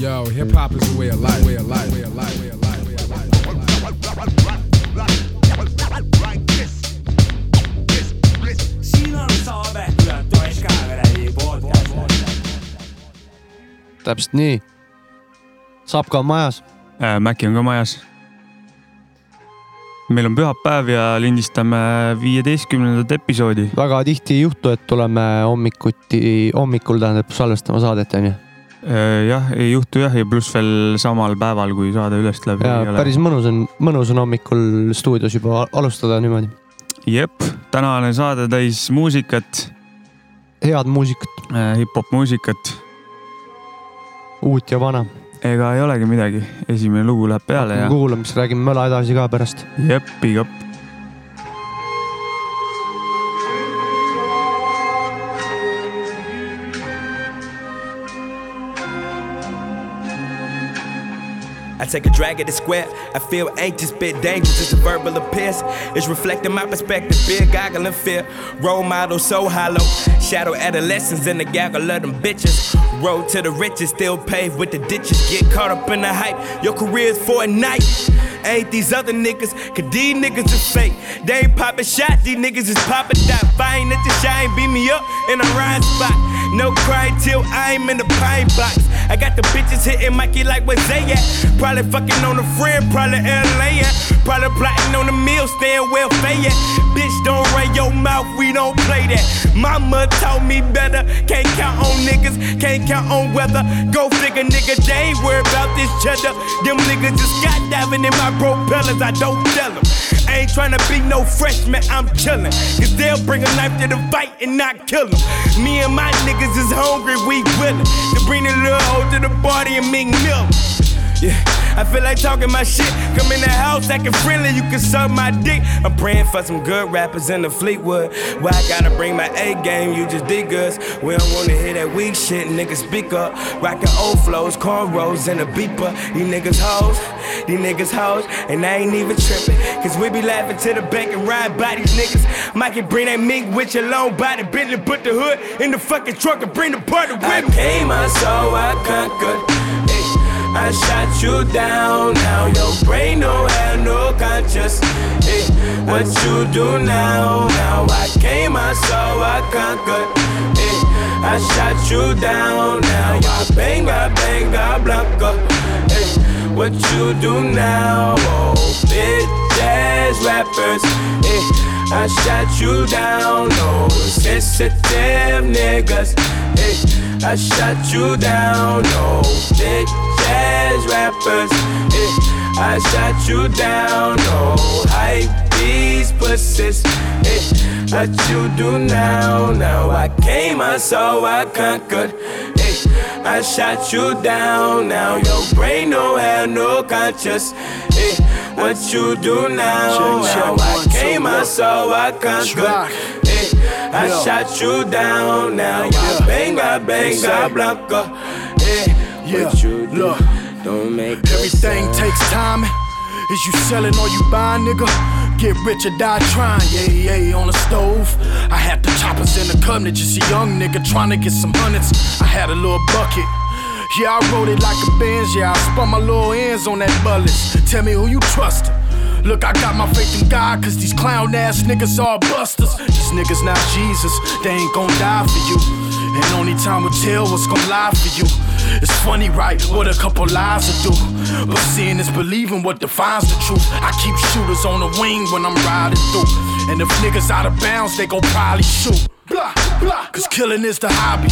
Yo, hip hop is a way of life, way of life, way of life, way of life, way of life. siin on Saave Toiska Vereli podcast. täpselt nii. Sapka on majas. äh,. Maci on ka majas. meil on pühapäev ja lindistame viieteistkümnendat episoodi. väga tihti ei juhtu, et tuleme hommikuti, hommikul tähendab salvestama saadet onju. Äh, jah, ei juhtu jah, ja pluss veel samal päeval, kui saade üles läheb. ja päris mõnus on, mõnus on hommikul stuudios juba alustada niimoodi. jep, tänane saade täis muusikat, head muusikat, hip-hop muusikat. uut ja vana. ega ei olegi midagi, esimene lugu läheb peale ja kuulame, siis räägime möla edasi ka pärast. jep, big up. I take a drag at the square. I feel anxious, bit dangerous. It's a verbal appearance. It's reflecting my perspective. Fear, goggle, and fear. Role model so hollow. Shadow adolescents in the gaggle of them bitches. Road to the riches, still paved with the ditches. Get caught up in the hype. Your career's for a night. Ain't these other niggas, cause these niggas is fake. They ain't popping shots, these niggas is popping dot. Fine at the shine, beat me up in a rhyme spot. No cry till I'm in the pine box. I got the bitches hitting Mikey like where they at. Probably fucking on a friend, probably LA at. Probably plotting on the meal, staying well fed. Bitch, don't run your mouth, we don't play that. Mama told me better, can't count on niggas, can't count on weather. Go figure, nigga, they ain't worried about this cheddar. Them niggas just skydiving in my propellers, I don't tell them. I ain't tryna be no freshman, I'm chillin'. Cause they'll bring a knife to the fight and not kill them. Me and my niggas is hungry, we willin' to bring the little to the party and make milk. Yeah, I feel like talking my shit. Come in the house acting friendly, you can suck my dick. I'm praying for some good rappers in the Fleetwood. Why I gotta bring my A game, you just dig us. We don't wanna hear that weak shit, niggas speak up. Rockin' old flows, cornrows, and a beeper. These niggas hoes, these niggas hoes, and I ain't even trippin'. Cause we be laughing to the bank and ride by these niggas. Mikey bring that mink with your long body, Bentley put the hood in the fucking trunk and bring the party with me. I came, I saw, I conquered. I shot you down, now your brain don't have no conscience. Hey, what you do now? Now I came, I saw, I conquered. Hey, I shot you down, now I bang, I bang, I blanca. Hey, what you do now? Oh, bitch ass rappers. Hey, I shot you down, no sensitive niggas. Hey, I shot you down, no bitch ass rappers. Hey, I shot you down, no hype these pussies. Eh, hey, what you do now? Now I came, I saw, I conquered. Hey, I shot you down, now your brain don't have no conscience. Hey, what you do now? Check, check, now I one, two, came, I saw, I conquered. Hey, I Yeah. shot you down, now I Yeah. bang, I bang, I blanca. Yeah, what you do? look. Don't make Everything takes time. Is you selling or you buying, nigga? Get rich or die trying, yeah, yeah, on the stove. I had the choppers in the cabinet, just a young nigga trying to get some hundreds. I had a little bucket. Yeah, I wrote it like a Benz, yeah, I spun my little ends on that bullets. Tell me who you trustin'. Look, I got my faith in God, cause these clown ass niggas are busters. These niggas not Jesus, they ain't gon' die for you. And only time will tell what's gon' lie for you. It's funny, right? What a couple lies will do. But seeing is believing what defines the truth. I keep shooters on the wing when I'm riding through. And if niggas out of bounds, they gon' probably shoot. Blah. Cause killing is the hobby.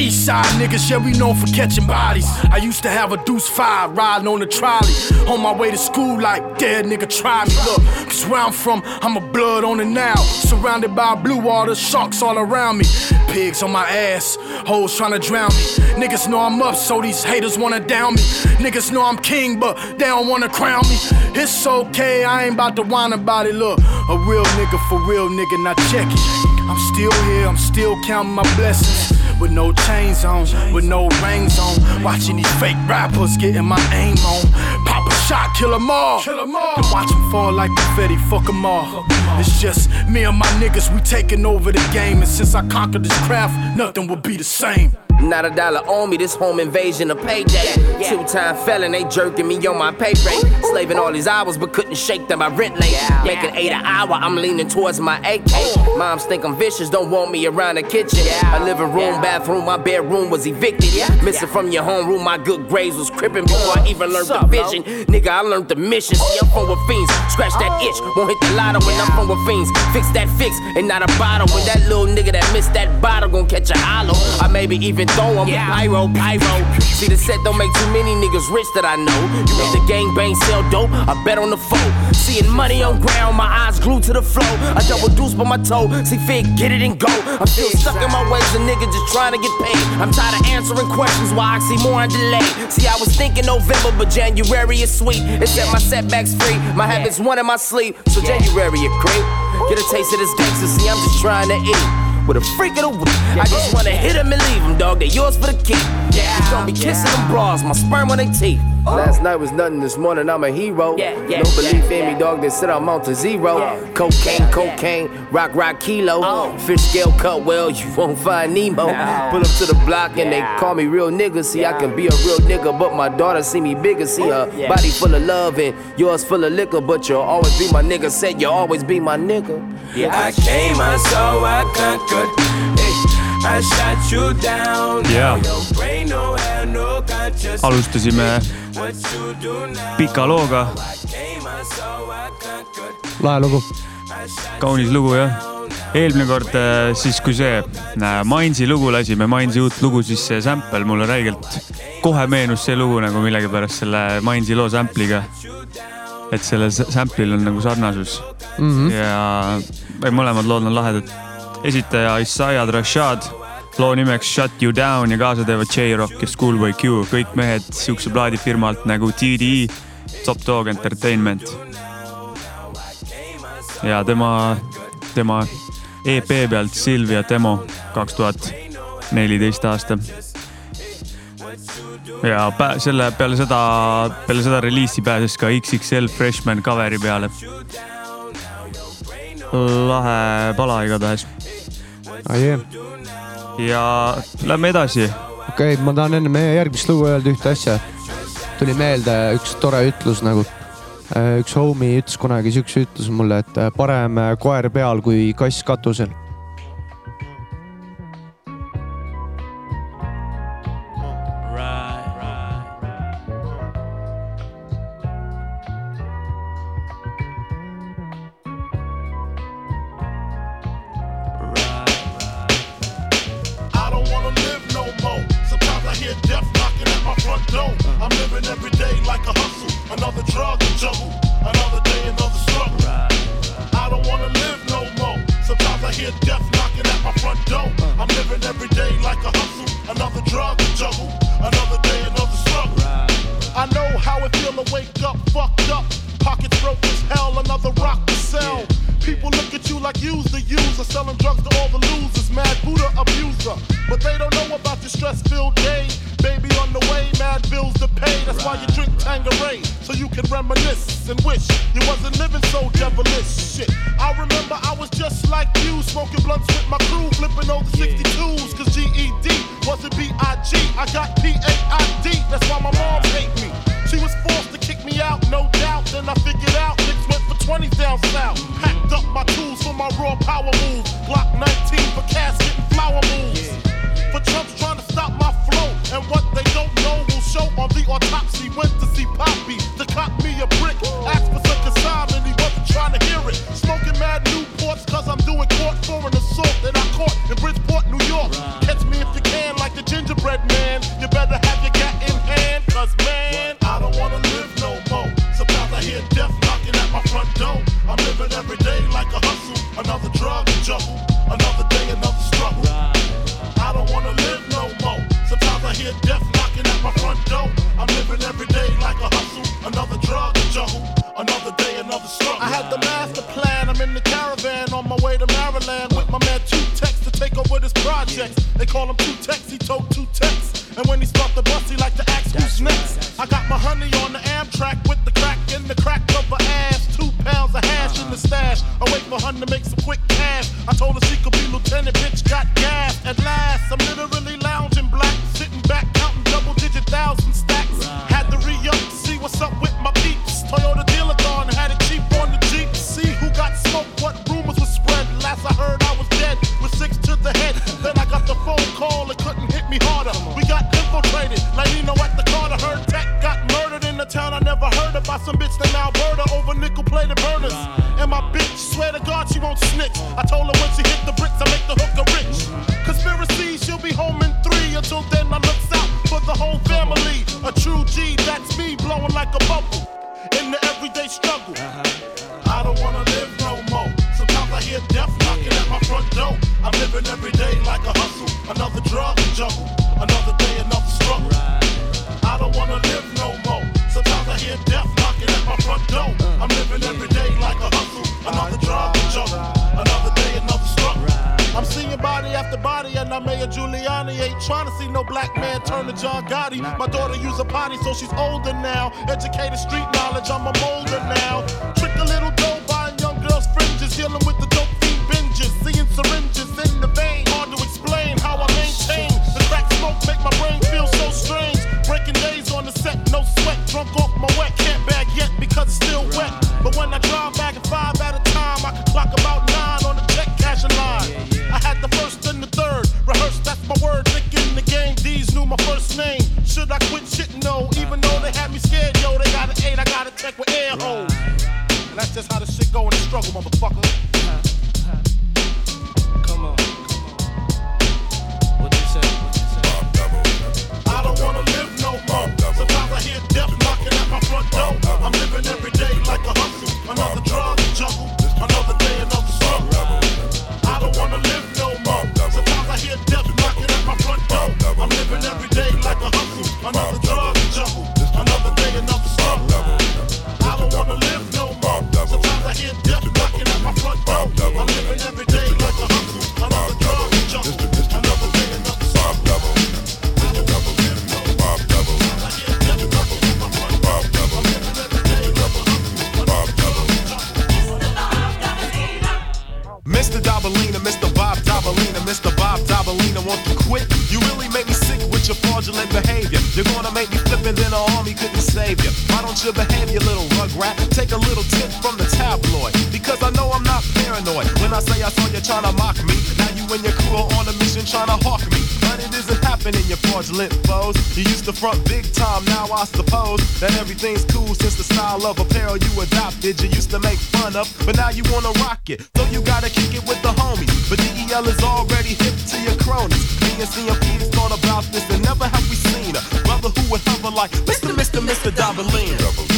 East side niggas, yeah, we known for catching bodies. I used to have a deuce five riding on the trolley. On my way to school, like, dead nigga, try me. Look, cause where I'm from, I'm a blood on the now. Surrounded by blue water, sharks all around me. Pigs on my ass, hoes trying to drown me. Niggas know I'm up, so these haters wanna down me. Niggas know I'm king, but they don't wanna crown me. It's okay, I ain't about to whine about it. Look, a real nigga for real nigga, now check it. I'm still here, I'm still counting my blessings. With no chains on, with no rings on. Watching these fake rappers getting my aim on. Pop a shot, kill 'em all. Kill 'em all. And watch 'em fall like confetti, fuck 'em all. It's just me and my niggas, we taking over the game. And since I conquered this craft, nothing will be the same. Not a dollar on me, this home invasion a payday. Two time felon, they jerking me on my pay rate. Slaving all these hours, but couldn't shake them. I rent late. Making eight an hour, I'm leaning towards my AK. Moms think I'm vicious, don't want me around the kitchen. A living room, bathroom, my bedroom was evicted. Yeah. Missing from your homeroom, my good grades was crippin' before I even learned the vision. Nigga, I learned the mission. See, I'm from with fiends. Scratch that itch, won't hit the lotto when I'm from with fiends. Fix that fix and not a bottle. When that little nigga that missed that bottle gon' catch a hollow. I maybe even throw him yeah. pyro, pyro. See, the set don't make too many niggas rich that I know. You made the gang bang sell dope, I bet on the foe. Seeing money on ground, my eyes glued to the flow. I double deuce by my toe. See, fit, get it and go. I'm still stuck in my ways, a nigga just trying to get paid. I'm tired of answering questions why I see more on delay. See, I was thinking November, but January is sweet. It set my setbacks free. My habits one in my sleep. So January a creep. Get a taste of this gangster. See, I'm just trying to eat with a freak of the week. I just oh. wanna hit him and leave him, dog. They yours for the keep. Just don't be kissing them bras, my sperm on their teeth. Oh. Last night was nothing, this morning I'm a hero. no belief in me, dog, they said I'm on to zero. Cocaine, cocaine, rock, rock, kilo. Oh. Fish scale cut well, you won't find Nemo. Pull up to the block and they call me real nigga. See, I can be a real nigga, but my daughter see me bigger. See her body full of love and yours full of liquor, but you'll always be my nigga. Said you'll always be my nigga. Yeah, I came, I saw, I conquered. Hey, I shot you down. Jaa. Alustasime pika looga, lahe lugu. Kaunis lugu jah. eelmine kord äh, siis, kui see äh, Mainsi lugu lasime, Mainsi uut lugu, siis see sample mulle räigelt, kohe meenus see lugu nagu millegipärast selle Mainsi loo sample'iga. et sellel sample'il on nagu sarnasus mm -hmm. ja mõlemad lood on lahedad. Esitaja Isaiah Rashad, loo nimeks Shut You Down ja kaasa teevad J-Rock ja Schoolboy Q, kõik mehed siukse plaadifirmalt nagu TDE, Top Dog Entertainment ja tema, tema EP pealt Silvia demo kaks tuhat neliteist aasta. ja pä- selle peale seda, peale seda reliisi pääses ka XXL Freshman cover'i peale. lahe pala igatahes okei, ja lähme edasi. ma tahan enne meie järgmist lugu öelda ühte asja. tuli meelde üks tore ütlus nagu, üks homie ütles kunagi siukse ütluse mulle, et äh, parem äh, koer peal kui kass katusel. Drug juggle, another day, another struggle. I don't wanna live no more. Sometimes I hear death knocking at my front door. I'm living every day like a hustle, another drug juggle, another day, another struggle. I know how it feel to wake up fucked up. Pockets broke as hell, another rock to sell. People look at you like you's the user, selling drugs to all the losers, mad Buddha abuser. But they don't know about your stress filled day. Baby on the way, mad bills to pay. That's why you drink Tanqueray, so you can reminisce and wish you wasn't living so devilish. Shit, I remember I was just like you, smoking blunts with my crew, flipping over 62s, cause GED wasn't B-I-G. I got P-A-I-D, that's why my mom hate me. She was forced to kick me out, no doubt. Then I figured out niggas went for 20s down south. Packed up my tools for my raw power move. Glock 19 for casket and flower moves. For chumps trying to stop my flow. And what they don't know will show on the autopsy. Went to see Poppy to cop me a brick. Asked for some consignment, he wasn't trying to hear it. Smoking mad Newports cause I'm doing court for an assault that I caught in Bridgeport, New York. Catch me if you can, like the gingerbread man. You better have your cause man, I don't wanna live no more. Sometimes I hear death knocking at my front door. I'm living every day like a hustle, another drug juggle, another day, another struggle. I don't wanna live no more. Sometimes I hear death knocking at my front door. I'm living every day like a hustle, another drug juggle, another day, another struggle. I had the master plan. I'm in the caravan on my way to Maryland with my man Two Tex to take over this project. They call him Two Tex, he told Two Tex. And when he stopped the bus, I got my honey on the Amtrak with the crack in the crack of her ass. Two pounds of hash in the stash. I wait for honey to make some quick cash. I told her she could be lieutenant, bitch got gas. At last, I'm literally lounging black, sitting back, counting double digit thousand stacks. Had to re up see what's up with my peeps. Toyota dealer gone, had it cheap on the Jeep. See who got smoked, what rumors were spread. Last I heard, I was dead with six to the head. then I got the phone call, it couldn't hit me harder. We got infiltrated, like you know some bitch than Alberta over nickel plated burners. And my bitch, swear to God, she won't snitch. I told her when she hit the potty, so she's older now. Educated street knowledge, I'm a You're gonna make me flip and then the army couldn't save you. Why don't you behave, you little rugrat? Take a little tip from the tabloid. Because I know I'm not paranoid. When I say I saw you trying to mock me, now you and your crew are on a mission trying to hawk me. But it isn't happening, you fraudulent foes. You used to front big time, now I suppose that everything's cool since the style of apparel you adopted. You used to make fun of, but now you wanna rock it. So you gotta kick it with the homies. But DEL is already hip to your cronies. Me and CMP's thought about this and never have we seen a who would hover like Mr. Mr. Mr. Dobalina. Mr.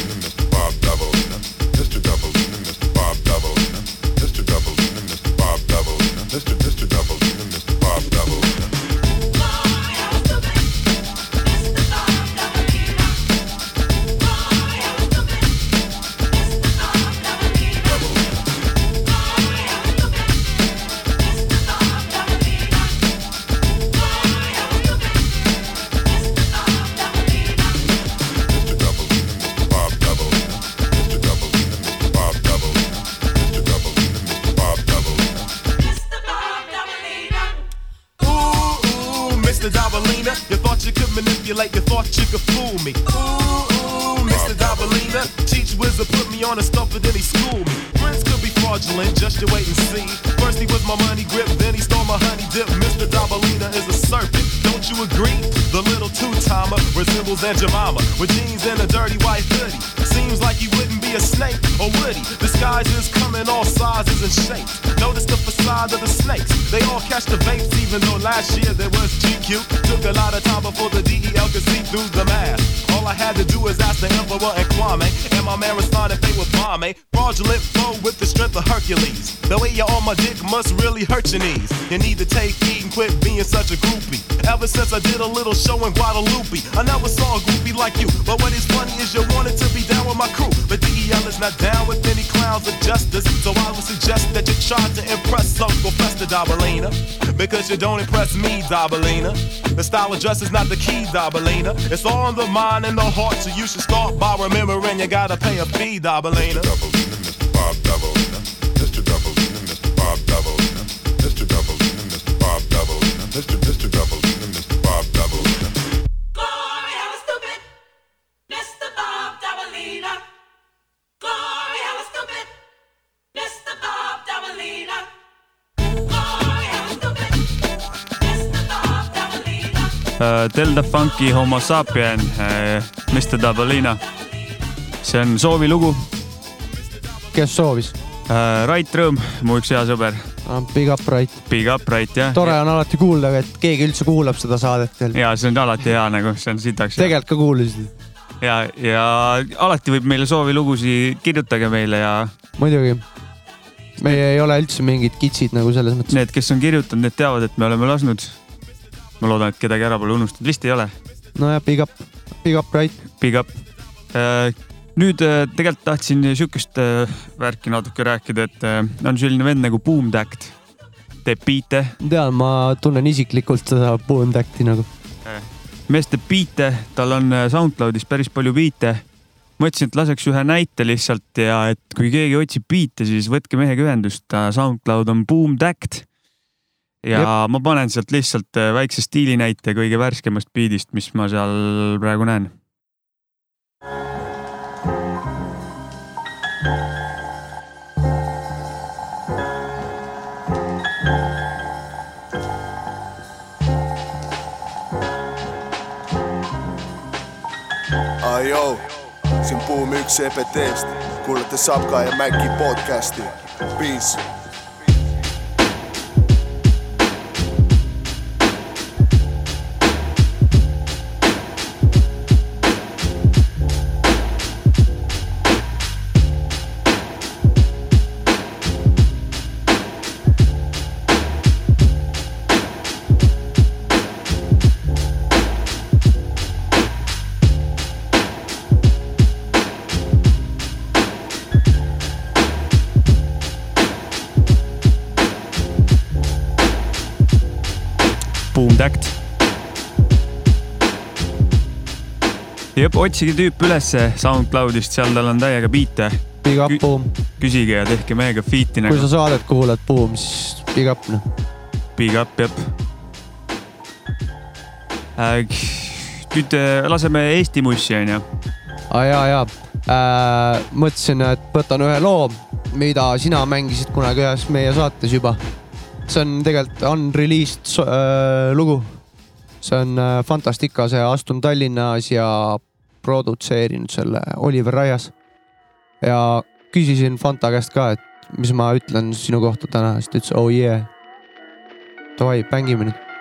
you wait and see. First he was my money grip, then he stole my honey dip. Mr. Dobalina is a serpent, don't you agree? The little two-timer resembles Aunt Jemima with jeans and a dirty white hoodie. Seems like he wouldn't be a snake, or would he? Disguises come in all sizes and shapes. Notice the facade of the snakes. They all catch the vapes, even though last year there was GQ. Took a lot of time before the DEL could see through the mask. All I had to do was ask the Emperor and Kwame, and my man responded they were bomb, Fraudulent flow with the strength of Hercules. The way you're on my dick must really hurt your knees. You need to take heed and quit being such a groupie. Ever since I did a little show in Guadalupe, I never saw a groupie like you. But what is funny is you wanted to be down with my crew. But DEL is not down with any clowns of justice. So I would suggest that you try to impress Uncle Fester Dobalina. Because you don't impress me, Dobalina. The style of dress is not the key, Dobalina. It's all in the mind and the heart, so you should start by remembering you gotta pay a fee, Dobalina. Dobalina, Mr. Bob Dobalina, Mr. Dobalina, Mr. Bob Dobalina, Mr. Dobalina, Mr. Bob Dobalina, Mr. Delta Funky Homo sapien uh,, Mr Dabalina. see on soovilugu, kes soovis? äh,. Rait Rõõm, mu üks hea sõber, Big up right. Big up Rait jah. tore on alati kuulda, et keegi üldse kuulab seda saadet veel. ja see on alati hea nagu, see on sitaks tegelikult ka kuulasid, ja, ja alati võib meile soovilugusid, kirjutage meile ja muidugi. meie ei ole üldse mingid kitsid nagu selles mõttes. need, kes on kirjutanud, need teavad, et me oleme lasknud. Ma loodan, et kedagi ära pole unustanud, vist ei ole. nojah, big up, big up right. Big up. nüüd äh, tegelikult tahtsin sihukest äh, värki natuke rääkida, et äh, on selline vend nagu Boom Tact, teeb biite, tean, ma tunnen isiklikult seda Boom Tacti nagu. mees teeb biite, tal on äh, SoundCloudis päris palju biite. mõtlesin, et laseks ühe näite lihtsalt ja et kui keegi otsib biite, siis võtke mehega ühendust, SoundCloud on Boom Tact. Ja Jep. ma panen sealt lihtsalt äh, väikse stiilinäite kõige värskemast biidist, mis ma seal praegu näen Ajo, siin Boom üks EPT-st, kuulate Sapka ja Mäki podcasti, peace. Otsige tüüp ülesse SoundCloudist, seal tal on täiega biite. Big up, Boom. küsige ja tehke mehega feat'i kui nagu sa saadet kuulad, Boom, siis big up noh. big up, jep äh,. nüüd äh, laseme Eesti mussi, onju. aa jaa, jaa äh,. mõtlesin, et võtan ühe loo, mida sina mängisid kunagi ühes meie saates juba. see on tegelikult unreleased äh, lugu. see on äh, Fantastica, see Astun Tallinnas ja produtseerinud selle Oliver Raias. ja küsisin Fanta käest ka, et mis ma ütlen sinu kohta täna, siis ta ütles oh yeah. Davai, mängime nüüd.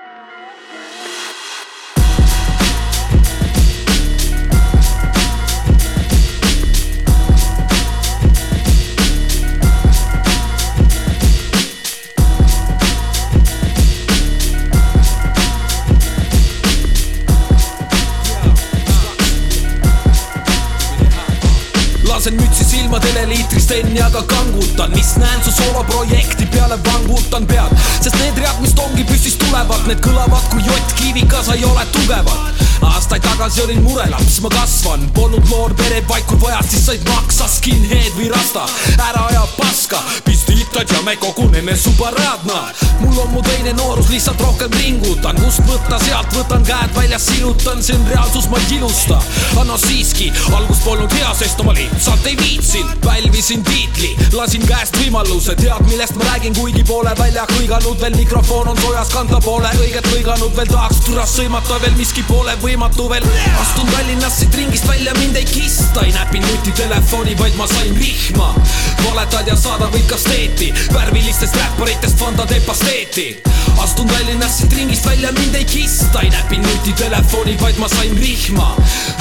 Liitrist Enni aga kangutan, mis näen su sooloprojekti peale vangutan pead, sest need read, mis tongi püstis tulevad, need kõlavad kui jott kiviga, sa ei ole tugevad. Aastaid tagasi olin murelaps, ma kasvan, polnud noor pere vaikul vajas, siis said maksa skinhead või rasta, ära aja paska, pistitad ja me koguneme subaradna. mul on mu teine noorus, lihtsalt rohkem ringutan, kust võtta, sealt võtan käed väljas, sirutan, see on reaalsus, ma ei ilusta. anna siiski, algus polnud hea, sest ma lihtsalt ei viitsinud, pälvisin tiitli, lasin käest võimaluse, tead, millest ma räägin, kuigi pole välja hõiganud. Veel, mikrofon on soojas, kanda pole õiget lõiganud veel, tahaks türast sõimata veel, miski pole võimatu veel. astun Tallinnast siit ringist välja, mind ei kista, ei näpi nutitelefoni, vaid ma sain vihma. valetad ja saadad võid kasteeti, värvilistest räpparitest Fanta teeb pasteeti. astun Tallinnast siit ringist välja, mind ei kista, ei näpi nutitelefoni, vaid ma sain vihma.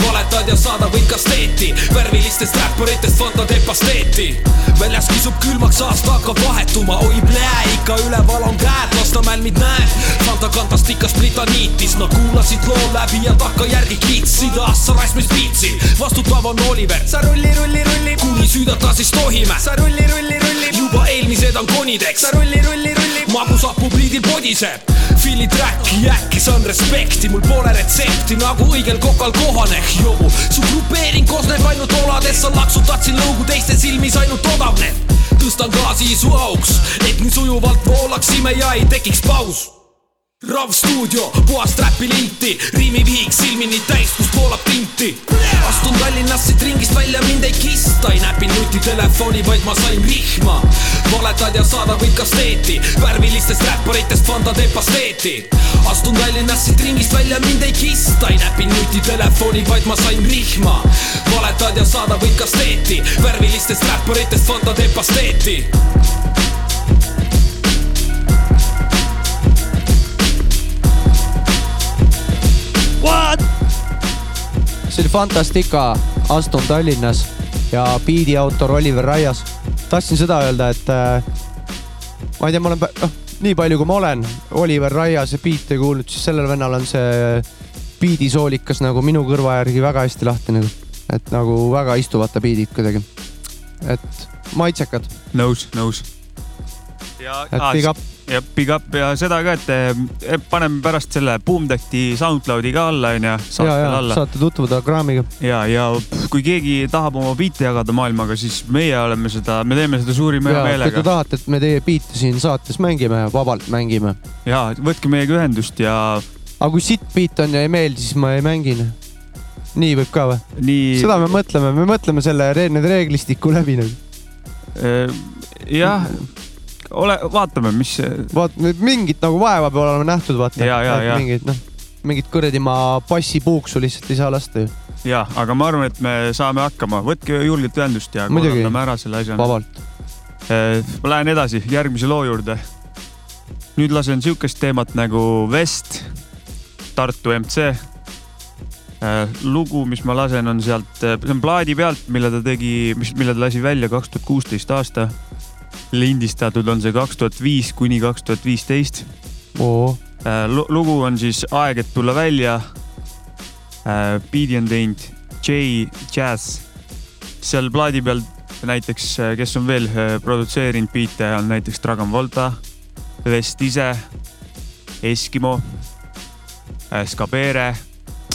valetad ja saadad võid kasteeti, värvilistest räpparitest Fanta teeb pasteeti. väljas kisub külmaks, aasta hakkab vahetuma, oi plää, ikka üleval on käed, Lasnamäel mind näed. Fanta kantastikast britaniitis, nad kuulasid loo läbi ja takkajärgi kiitsid, ah sa rasmis piitsid, vastutav on Oliver. sa rulli, rulli, rulli, kuni süüdata siis tohime. sa rulli, rulli, rulli, juba eelmised on konideks. sa rulli, rulli, rulli, magusapp publiidil podiseb. Feel'i track'i äkki saan respekti, mul pole retsepti nagu õigel kokal kohane, jobu. su grupeering koosneb ainult oladest, sa laksutad siin lõugu teiste silmis ainult odavneb. tõstan gaasi su auks, et nii sujuvalt voolaksime ja ei tekiks paus Rav stuudio, puhast räpilinti, riimivihik silmini täis, kus voolab tinti. astun Tallinnast siit ringist välja, mind ei kista, ei näpi nutitelefoni, vaid ma sain vihma. valetad ja saadad võid kasteeti, värvilistest räpparitest Fanta teeb pasteeti. astun Tallinnast siit ringist välja, mind ei kista, ei näpi nutitelefoni, vaid ma sain rihma. valetad ja saadab ikka steeti, värvilistest räpparitest Fanta teeb pasteeti. See oli Fantastica, Aston Tallinnas ja biidi autor Oliver Raias. tahtsin seda öelda, et äh, ma ei tea, ma olen, noh, nii palju kui ma olen Oliver Raiase biite kuulnud, siis sellel vennal on see biidisoolikas nagu minu kõrva järgi väga hästi lahti nagu, et nagu väga istuvad ta biidid kuidagi. et maitsekad. nõus, nõus. ja Et big up. Ja big up ja seda ka, et eh, paneme pärast selle Boomtechti SoundCloudi ka alla onju, ja, ja saate tutvuda kraamiga. ja, ja kui keegi tahab oma biite jagada maailmaga, siis meie oleme seda, me teeme seda suurima ja kui te meelega. tahate, et me teie biite siin saates mängime, vabalt mängime. ja võtke meiega ühendust ja aga kui sitt biit on ja ei meeldi, siis ma ei mängi. nii võib ka või? nii. seda me mõtleme, me mõtleme selle, need reeglistiku läbi nagu. jah, ole, vaatame, mis. vaat mingit nagu vaeva peab olema nähtud, vaata. Mingit noh, mingit kuradi ma bassipuuksu lihtsalt ei saa lasta ju. ja, aga ma arvan, et me saame hakkama, võtke julgelt ühendust ja korraldame ära selle asja. vabalt. ma lähen edasi järgmise loo juurde. nüüd lasen sihukest teemat nagu Vest, Tartu MC. lugu, mis ma lasen, on sealt, see on plaadi pealt, mille ta tegi, mis, mille ta lasi välja kaks tuhat kuusteist aasta. Lindistatud on see kaks tuhat viis kuni kaks tuhat viisteist. oo, lugu on siis Aeg, et tulla välja. biidi on teinud J Jazz. seal plaadi peal näiteks, kes on veel äh, produtseerinud biite, on näiteks Dragon Volta, Vest ise, Eskimo, Skabere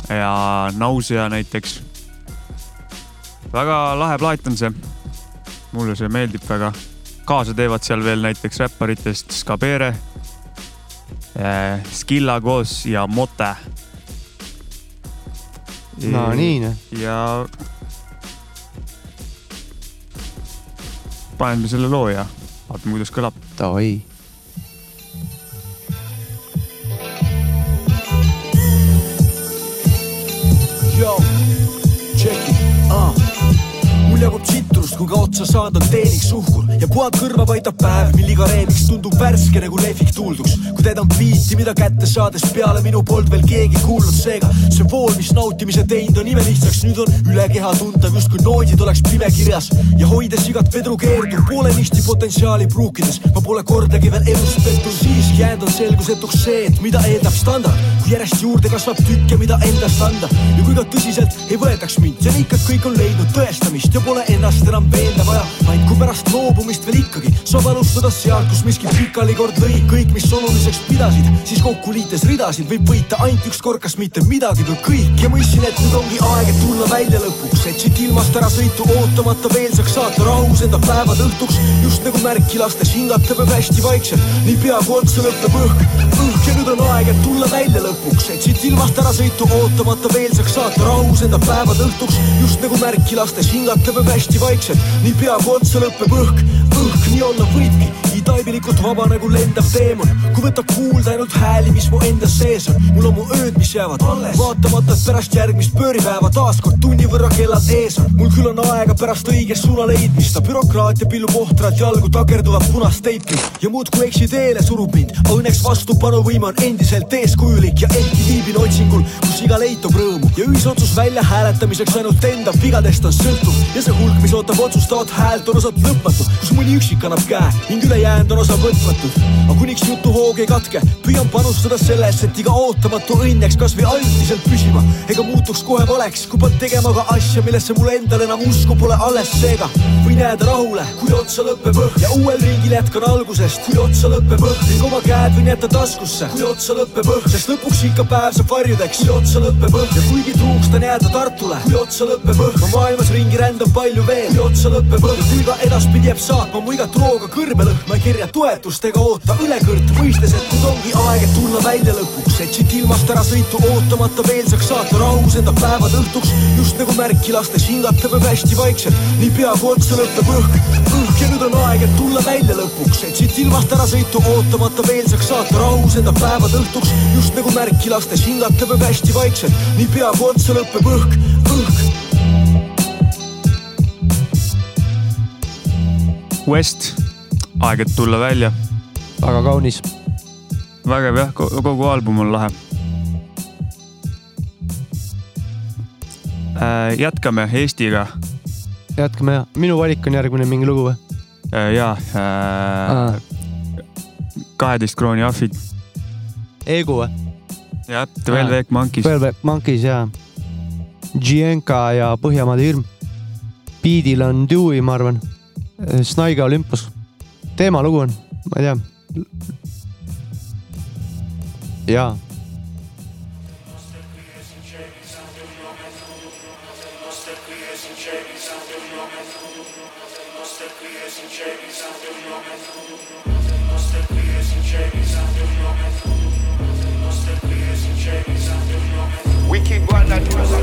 ja Nausea näiteks. väga lahe plaat on see. mulle see meeldib väga. Kaasa teevad seal veel näiteks räpparitest Skabere, Skilla koos ja Mote. no nii noh. ja paneme selle loo ja vaatame, kuidas kõlab. Davai. tsitrust, kui ka otsa saanud on teeniks uhkur ja puhad kõrva paistab päev, mil iga reemiks tundub värske nagu lehvik tuulduks. kui teedan biiti, mida kätte saades peale minu polnud veel keegi kuulnud, seega. See vool, mis nautimise teinud on imelihtsaks, nüüd on üle keha tuntav, justkui noodid oleks pimekirjas ja hoides igat vedru keerduv poolenisti potentsiaali pruukides, ma pole kordagi veel elus pettunud, siiski jäänud on selgusetuks see, et mida eeldab standard, järjest juurde kasvab tükke, mida endast anda? Ja kui ka tõsiselt ei võetaks mind, see on ikka, et kõik on leidnud tõestamist ja pole ennast enam veenda vaja, vaid kui pärast loobumist veel ikkagi saab alustada sealt, kus miski pikali kord lõi kõik, mis oluliseks pidasid, siis kokku liites ridasid. Võib võita ainult üks kord, kas mitte midagi või kõik. Ja mõistsin, et nüüd ongi aeg, et tulla välja lõpuks, et siit ilmast ära sõitu ootamata veel saaks saata rahus enda päevad õhtuks, just nagu märki lastes hingata peab hästi vaikselt, niipea kui otsa lõpeb õhk, õhk ja nüüd on aeg, et tulla välja lõpuks, et siit ilmast ära sõitu ootamata veel saaks saata rahus enda päevad õhtuks, just nagu märki lastes hingata peab hästi vaikselt, niipea kui otsa lõpeb õhk, õhk nii olla võibki, nii taimelikult vaba nagu lendav teemon, kui võtab kuulda ainult hääli, mis mu enda sees on, mul on mu ööd, mis jäävad alles, vaatamata, pärast järgmist pööripäeva taaskord tunni võrra kellad ees on, mul küll on aega pärast õige suuna leidmist, bürokraatia pillub ohtralt jalgu takerduvat punast teipki. Ja muudkui eksi teele surub mind, õnneks vastupanuvõime on endiselt eeskujulik ja ehkki viibin otsingul, kus iga leid toob rõõmu. Ja ühisotsus välja hääletamiseks ainult enda vigadest on sõltuv. Ja see hulk, mis ootab otsustavat häält, on osalt lõpmatu, kus mõni üksik annab käe ning ülejäänud on osa võtmatud. aga kuniks jutuhoog ei katke, püüan panustada sellesse, et iga ootamatu õnn jääks kasvõi ajutiselt püsima ega muutuks kohe valeks, kui pean tegema ka asja, millesse mul endal enam usku pole alles, seega. Võin jääda rahule, kui otsa lõpeb õhk. Ja uuel ringil jätkan algusest, kui otsa lõpeb õhk. Ning oma käed võin jätta taskusse, kui otsa lõpeb õhk, sest lõpuks ikka päev saab varjudeks, kui otsa lõpeb õhk. Ja kuigi truuks tahan jääda Tartule, kui otsa lõpeb õhk, ma maailmas ringi rändan palju veel, kui otsa lõpeb õhk. Ja kui ka edaspidi jääb saatma mu igat rooga kõrbelõhn, ma ei kirja toetust ega oota ülekõrt, mõistes, et nüüd ongi aeg, et tulla välja lõpuks, et siit ilmast ära sõitu ootamata veel saaks saata rahus enda päevad õhtuks, just nagu märki lastes hingata peab hästi vaikselt, niipea kui otsa lõpeb õhk, õhk ja nüüd on aeg, et tulla välja lõpuks, et siit ilmast ära sõitu ootamata veel saaks saata rahus enda päevad õhtuks, just nagu märki lastes hingata peab hästi vaikselt, niipea kui otsa lõpeb õhk, õhk. West, aeg, et tulla välja. väga kaunis. vägev jah, kogu album on lahe. jätkame Eestiga. jätkame ja, minu valik on järgmine mingi lugu või? ja äh,, kaheteist krooni ahvid. Egu või? jah, Twelve Egg Monkeys. Velvet Monkeys ja. Gienka ja Põhjamaade hirm. Beatil on Dewey, ma arvan. Snaiga Olympus. Teemalugu on, ma ei tea. jaa. Wicked one that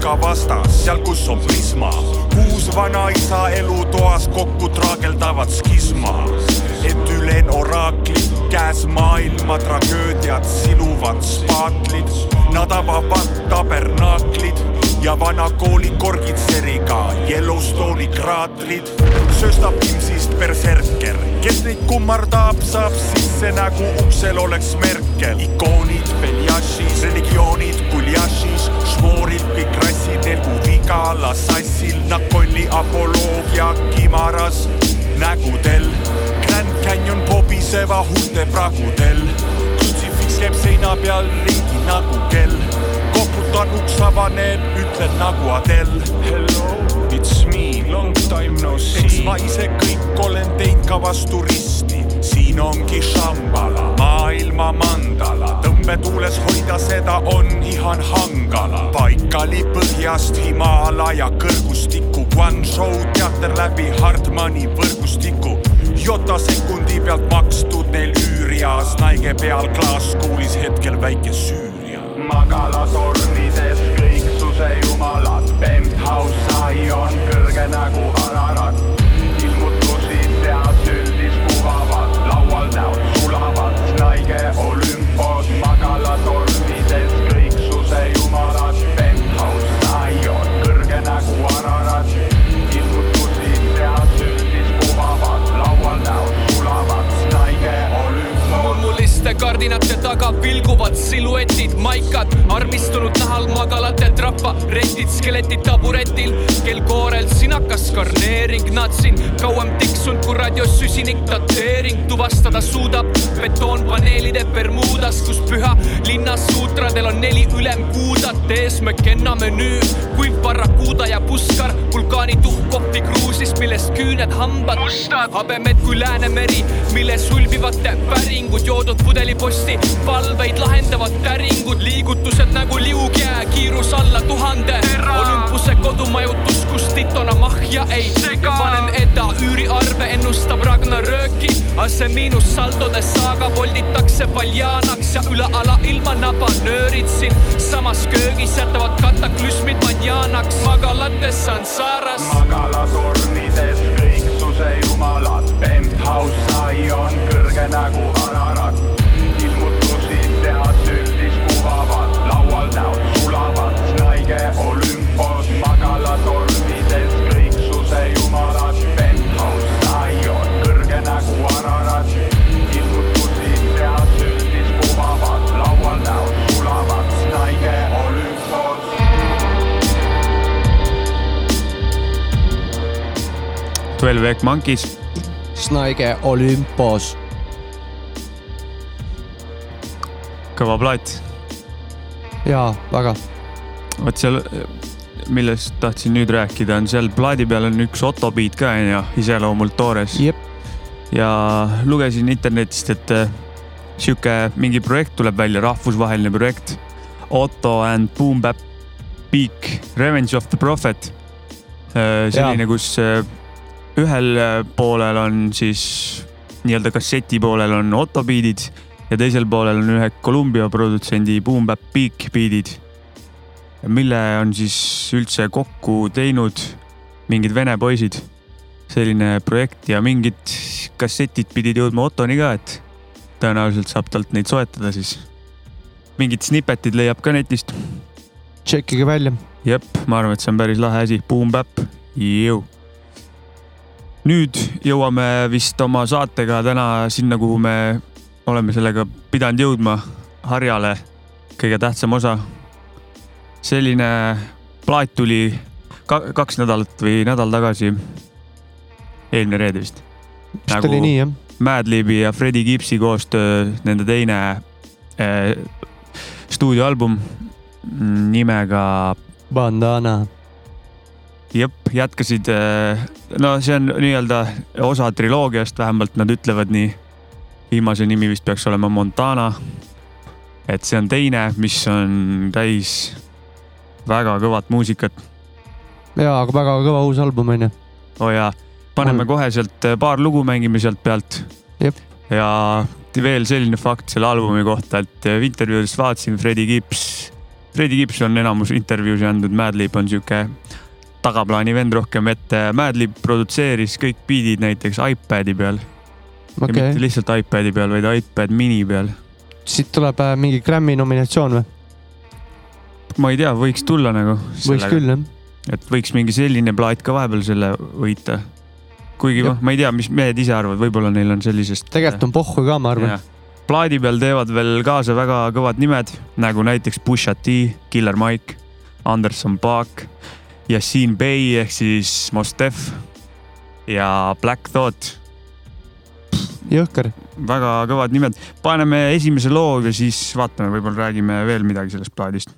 putka vastas, seal kus on Prisma. kuus vanaisa elutoas kokku traageldavad skisma, et ülen oraaklid, käes maailma tragöödiad, siluvad spaatlid, nad avavad tabernaaklid ja vana kooli korgitseriga Yellowstone'i kraatrid. sööstab Imsist berserker, kes neid kummardab, saab sisse nagu uksel oleks Merkel. ikoonid Beljašis, religioonid Guljašis, šmooril kõik rassid, elgu Vigala sassil, Nakolli apoloogia Kimaras nägudel. Grand Canyon pobiseva huulte pragudel, krutsifiks käib seina peal ringi nagu kell koputan uks avaneb, ütlen nagu Adele. Hello, it's me, long time no see. eks ma ise kõik olen teinud ka vastu risti, siin ongi Shambhala, maailma mandala, tõmbetuules hoida seda on ihan hangala. paikali põhjast Himalaia kõrgustikku, Guangzhou teater läbi Hartmani võrgustiku. Jota sekundi pealt makstud neil üürias, naige peal klaaskuulis hetkel väike Süüria. magalatornides kõiksuse jumalad, penthouse Zion kõrge nagu Ararat. Kardinate taga vilguvad siluetid, maikad, armistunud nahal magalate traparetid, skeletid taburetil, kel koorel sinakas karneering, natsin kauem tiksunud kui radios süsinik dateering, tuvastada suudab. Betoonpaneelide Bermudas, kus püha linna suutradel on neli ülemkuudat ees, McKenna menüü, kuiv barrakuuda ja puskar, vulkaanituhk kohvi kruusis, millest küüned hambad. Mustad, habemed kui Läänemeri, milles ulbivate päringud, joodud pudeliposti, valveid lahendavad täringud, liigutused nagu liugjää, kiirus alla tuhande, Olümpuse kodumajutus, kus titona mahja ei sega, panen eda üüriarve, ennustab Ragnarööki, ase miinus saldodes saaga volditakse paljaanaks ja üle ala ilma nabanöörid siin samas köögis jätavad kataklüsmid manjaanaks, magalates Sansaras. magalatornides kõiksuse jumalad, penthouse Zion kõrge nagu Ararat. ilmutusid tehas üldis puhavad, laual näod sulavad, naige Olümpos, 12 Egg Monkeys. Snaige Olympos. kõva plaat. jaa, väga. vot seal, millest tahtsin nüüd rääkida, on seal plaadi peal on üks Otto beat ka onju, iseloomult toores. ja lugesin internetist, et äh, sihuke mingi projekt tuleb välja, rahvusvaheline projekt. Otto and Boom Bap Peak, Revenge of the Prophet. Äh, selline, kus äh, ühel äh, poolel on siis nii-öelda kasseti poolel on Otto beat'id ja teisel poolel on ühe Columbia produtsendi Boom Bap Peak beat'id. mille on siis üldse kokku teinud mingid vene poisid. selline projekt ja mingid kassetid pidid jõudma Ottoni ka, et tõenäoliselt saab talt neid soetada siis. mingid snippetid leiab ka netist. tšekkige välja. jep, ma arvan, et see on päris lahe asi, Boom Bap, jõu. Nüüd jõuame vist oma saatega täna sinna, kuhu me oleme sellega pidanud jõudma, harjale, kõige tähtsam osa. selline plaat tuli ka kaks nädalat või nädal tagasi, eelmine reede vist. vist oli nii jah. Madlibi ja Freddie Gibbsi koostöö, nende teine äh, stuudioalbum nimega Bandana. jep, jätkasid, no see on nii-öelda osa triloogiast, vähemalt nad ütlevad nii. viimase nimi vist peaks olema Montana. et see on teine, mis on täis väga kõvat muusikat. jaa, aga väga kõva uus album on ju. oo oh jaa, paneme kohe sealt äh, paar lugu mängime sealt pealt. ja veel selline fakt selle albumi kohta, et äh, intervjuudest vaatasin Freddie Gibbs. Freddie Gibbs on enamus intervjuusid andnud, Madlib on sihuke tagaplaani vend rohkem, et äh, Madlib produtseeris kõik beat'id näiteks iPad'i peal. ja Okei. mitte lihtsalt iPad'i peal, vaid iPad mini peal. siit tuleb äh, mingi Grammy nominatsioon või? ma ei tea, võiks tulla nagu. Võiks küll, jah. et võiks mingi selline plaat ka vahepeal selle võita. kuigi noh, ma ei tea, mis mehed ise arvavad, võib-olla neil on sellisest. tegelikult on pohhu ka, ma arvan. plaadi peal teevad veel kaasa väga kõvad nimed nagu näiteks Pusha T, Killer Mike, Anderson Paak, Yassine Bey ehk siis Mos Def ja Black Thought. jõhker. väga kõvad nimed, paneme esimese loo ja siis vaatame, võib-olla räägime veel midagi sellest plaadist.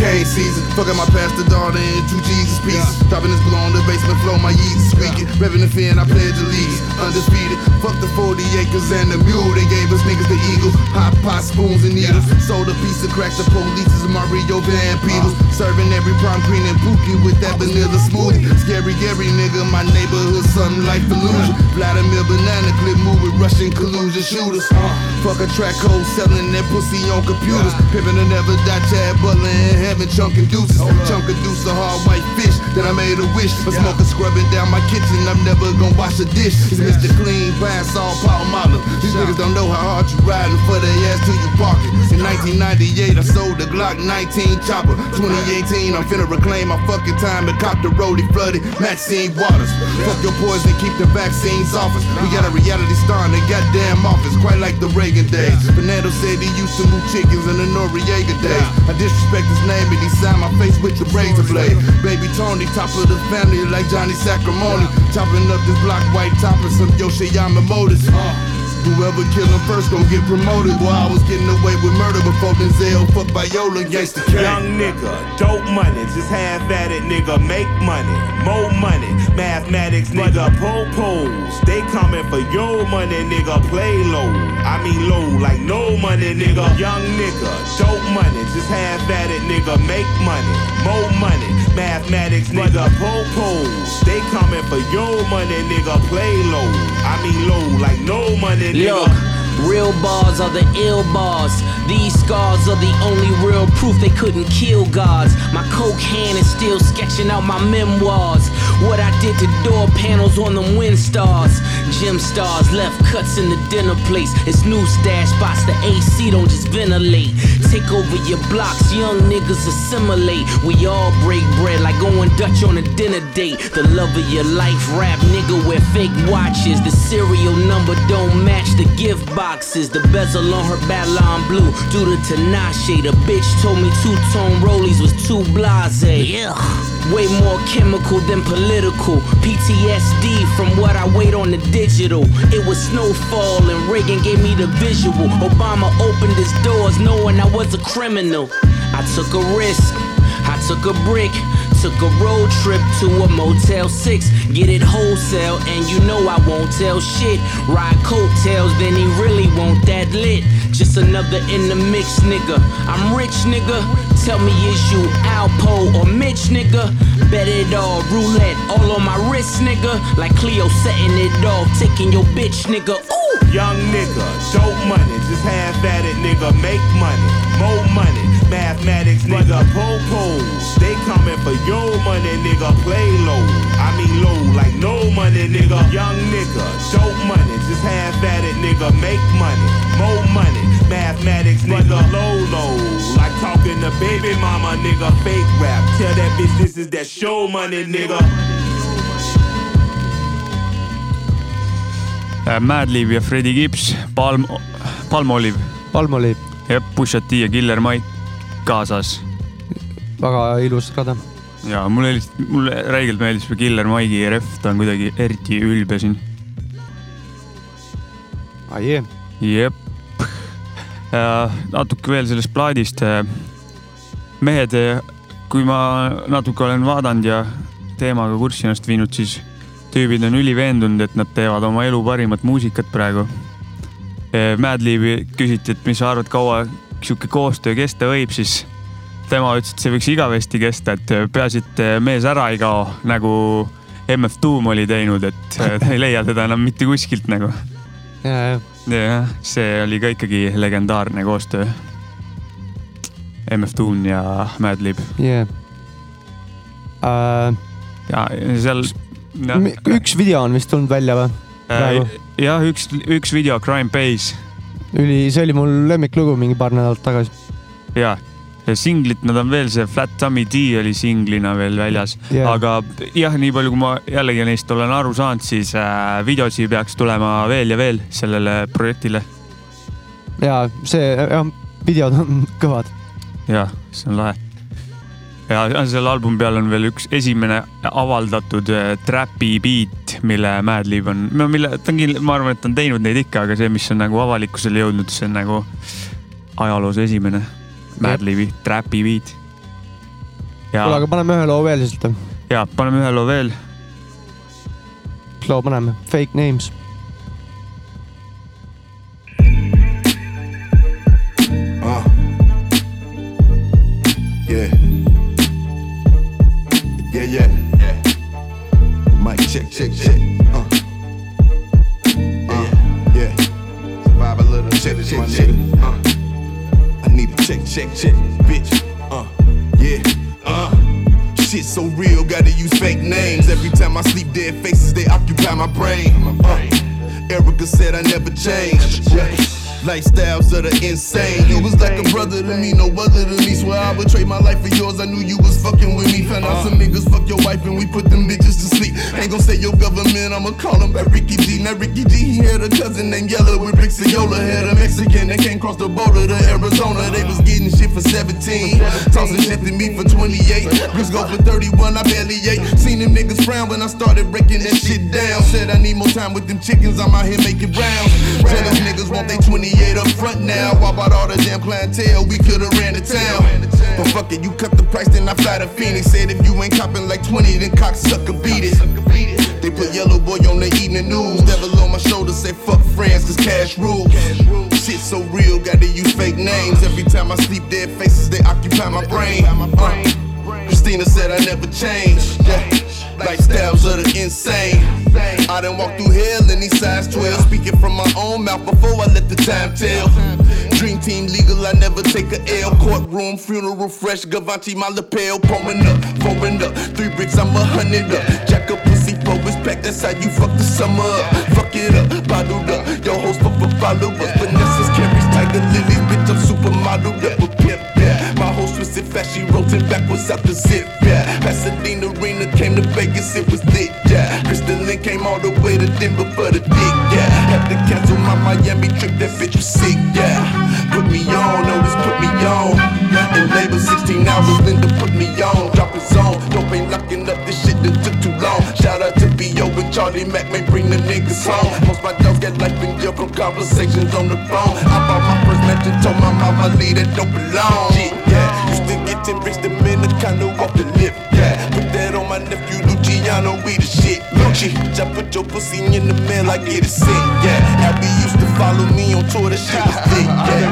Cane season, fucking my pastor daughter in two Jesus pieces. Dropping this blow on the basement floor, my Yeezy squeaking. Revving the fin, I pledge allegiance. Undisputed, fuck the 40 acres and the mule. They gave us niggas the eagle. Hot pot spoons and needles. Sold a piece of crack to police is Mario Van Peebles. Serving every prom queen and Pookie with that vanilla smoothie. Scary Gary nigga, my neighborhood, something like illusion. Vladimir Banana Clip move with Russian collusion shooters. Uh, fuck a track hole selling that pussy on computers. Pimpin' to never die, Chad Butler in heaven, chunkin' deuces. Chunk a deuce of hard white fish. Then I made a wish. A smoker scrubbing down my kitchen. I'm never gonna wash a dish. It's Mr. Clean, pass all Palmolive. These niggas don't know how hard you riding for their ass till you park it. In 1998, I sold the Glock 19 chopper. 2018, I'm finna reclaim my fucking time and cop the rollie flooded Maxine Waters. Fuck your poison, keep the vaccines off us. We got a reality star in the goddamn office, quite like the Reagan days. Fernando said he used to move chickens in the Noriega days. I disrespect his name and he signed my face with the razor blade. Baby Tony, top of the family like Johnny Sacrimoni. Chopping up this block white top and some Yoshiyama motors. Whoever kill him first gon' get promoted. Boy, I was getting away with murder before Denzel fuck Viola gangsta K. Young nigga, dope money, just half at it, nigga, make money, more money, mathematics, nigga, pose. They coming for your money, nigga, play low. I mean low, like no money, nigga. Young nigga, dope money, just half at it, nigga, make money, more money, mathematics, nigga, pose. They coming for your money, nigga, play low. I mean low, like no money. Look, real bars are the ill bars. These scars are the only real proof they couldn't kill gods. My coke hand is still sketching out my memoirs. What I did to door panels on them wind stars. Gym stars left cuts in the dinner place. It's new stash spots, the AC don't just ventilate. Take over your blocks, young niggas assimilate. We all break bread like going Dutch on a dinner date. The love of your life, rap nigga wear fake watches. The serial number don't match the gift boxes. The bezel on her Babylon blue due to Tinashe. The bitch told me two tone rollies was too blase. Yeah. Way more chemical than political. PTSD from what I wait on the digital. It was snowfall and Reagan gave me the visual. Obama opened his doors knowing I was a criminal. I took a risk. I took a brick, took a road trip to a Motel 6. Get it wholesale, and you know I won't tell shit. Ride coattails, then he really won't that lit. Just another in the mix, nigga. I'm rich, nigga. Tell me, is you Alpo or Mitch, nigga? Bet it all, roulette, all on my wrist, nigga. Like Cleo setting it off, taking your bitch, nigga. Ooh! Young nigga, dope money, just half at it, nigga. Make money, more money, mathematics, nigga. Popos, they coming for your money, nigga. Play low, I mean low, like no money, nigga. Young nigga, show money, just half at it, nigga. Make money, more money, mathematics, nigga. Low, low, like talking to baby mama, nigga. Fake rap, tell that bitch this is that show money, nigga. Uh, äh, Madlib ja Freddie Gibbs, Palm, Palmolive. Palmolive. jah, Pusha T ja Killer Mike kaasas. väga ilus rada. ja mulle lihtsalt, mulle räigelt meeldis see Killer Mike'i ref, ta on kuidagi eriti ülbe siin. ai jee. jep. natuke veel sellest plaadist. mehed, kui ma natuke olen vaadanud ja teemaga kurssi ennast viinud, siis tüübid on üliveendunud, et nad teevad oma elu parimat muusikat praegu. Madlibi küsiti, et mis sa arvad, kaua sihuke koostöö kesta võib, siis tema ütles, et see võiks igavesti kesta, et peaasi, et mees ära ei kao, nagu MF Doom oli teinud, et ta ei leia teda enam mitte kuskilt nagu. ja, ja, jah, see oli ka ikkagi legendaarne koostöö. MF Doom ja Madlib jee. Äh, ja seal. üks video on vist tulnud välja või? jah, üks, üks video, Crime Base üli, see oli mul lemmiklugu mingi paar nädalat tagasi. ja, ja singlit nad on veel, see Flat Tummy D oli singlina veel väljas yeah., aga jah, nii palju, kui ma jällegi neist olen aru saanud, siis äh, videosi peaks tulema veel ja veel sellele projektile. ja see, jah, videod on kõvad. jah, see on lahe. Ja selle albumi peal on veel üks esimene avaldatud äh, trapi beat, mille Madlib on, no mille, ta on kindla-, ma arvan, et ta on teinud neid ikka, aga see, mis on nagu avalikkusele jõudnud, see on nagu ajaloos esimene Madlibi trapi beat. kuule, aga paneme ühe loo veel siit. ja paneme ühe loo veel. mis loo paneme? Fake names. Check, check, check. Uh. Uh. Yeah. Survive a little. Check, check, check. Uh. I need a check, check, check, bitch. Uh. Yeah. Uh. Shit so real, gotta use fake names. Every time I sleep, dead faces, they occupy my brain. Uh. Erica said I never change. Lifestyles of the insane. You was like a brother to me, no other to me. Swear I would trade my life for yours. I knew you was fucking with me. Found out some niggas fuck your wife and we put them bitches to sleep. Ain't gon' say your government, I'ma call him back Ricky G. Now Ricky G, he had a cousin named Yellow with Rick Ciola. Had a Mexican that came cross the border to Arizona. They was getting shit for 17. Tossing shit to me for 28. Bricks go for 31, I barely ate. Seen them niggas frown when I started breaking that shit down. Said I need more time with them chickens, I'm out here making rounds. Jealous niggas want they 28 up front now. Why about all the damn clientele? We could've ran the town. But fuck it, you cut the price, then I fly to Phoenix. Said if you ain't copping like 20, then cocksucker beat it. They put Yellow Boy on the evening news. Devil on my shoulder, say fuck friends, cause cash rules. Shit so real, gotta use fake names. Every time I sleep, dead faces, they occupy my brain. Uh, Christina said I never change. Yeah. Lifestyles of the insane. I done walked through hell in these size 12. Speaking from my own mouth before I let the time tell. Dream team legal, I never take a L. Courtroom, funeral fresh, Gavanti, my lapel. Pouring up, pouring up. Three bricks, I'm a hundred up. Jack up pussy, for respect, that's how you fuck the summer up. Fuck it up, bottled up. Yo, host for followers. Vanessa's carries tiger lilies, bitch, I'm supermodel up. A pimp, yeah. My whole twisted fast, she rolled backwards out the zip, yeah. Pasadena Arena came to Vegas, it was lit, yeah. Crystal Lynn came all the way to Denver for the dick, yeah. Had to cancel my Miami trip, that bitch was sick, yeah. Put me on, Otis put me on. In labor 16 hours, Linda put me on. Dropping zone, dope ain't locking up, this shit that took too long. Shout out to B.O. and Charlie Mack, may bring the niggas home. Most my dogs get life in jail from conversations on the phone. I bought my first mansion, told my mama leave that don't belong. Yeah. Used to get 10 bricks, the Dominicano off the lip, yeah. I know we the shit. Lucci, just put your pussy in the mail, I get it sent. Yeah, Abby used to follow me on tour, the shit was thick. Yeah,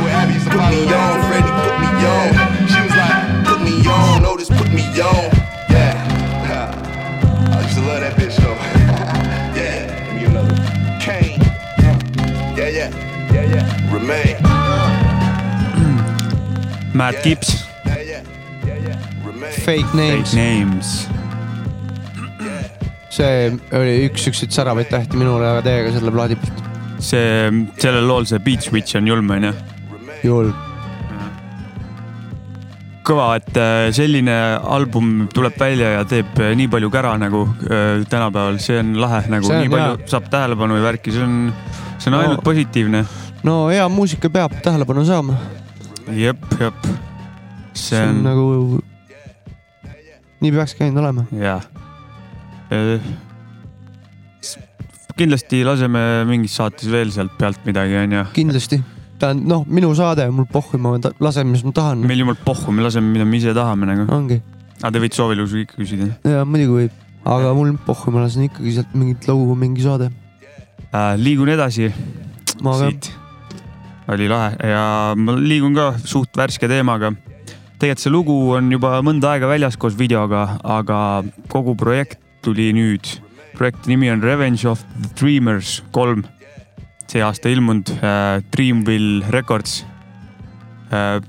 put me on, Freddie, put me on. She was like, put me on, Otis, put me on. Yeah, I used to love that bitch though. yeah, give me another. Kane. Yeah, yeah, yeah, yeah. Remain. Matt Gibbs. Fake names names. see oli üks siukseid säravaid tähti minule ja teiega selle plaadi pealt. see, sellel lool see Beat Switch on julm, onju. julm. kõva, et äh, selline album tuleb välja ja teeb äh, nii palju kära nagu äh, tänapäeval, see on lahe, nagu See on nii palju hea. saab tähelepanu ja värki, see on, see on No. ainult positiivne. no hea muusika peab tähelepanu saama. jep, jep. see on nagu, nii peakski ainult olema. jah. kindlasti laseme mingis saates veel sealt pealt midagi, onju. kindlasti. tähendab, noh, minu saade, mul pohhu, ma ta- lasen, mis ma tahan. meil jumal pohhu, me laseme, mida me ise tahame nagu. ongi. aga te võite soovilusi ikka küsida ja muidugi võib, aga mul pohhu, ma lasen ikkagi sealt mingit lugu, mingi saade. äh,. liigun edasi. Siit. oli lahe ja ma liigun ka suht värske teemaga. Tegelikult see lugu on juba mõnda aega väljas koos videoga, aga kogu projekt tuli nüüd. projekti nimi on Revenge of the Dreamers kolm. see aasta ilmunud äh, Dreamville Records äh,.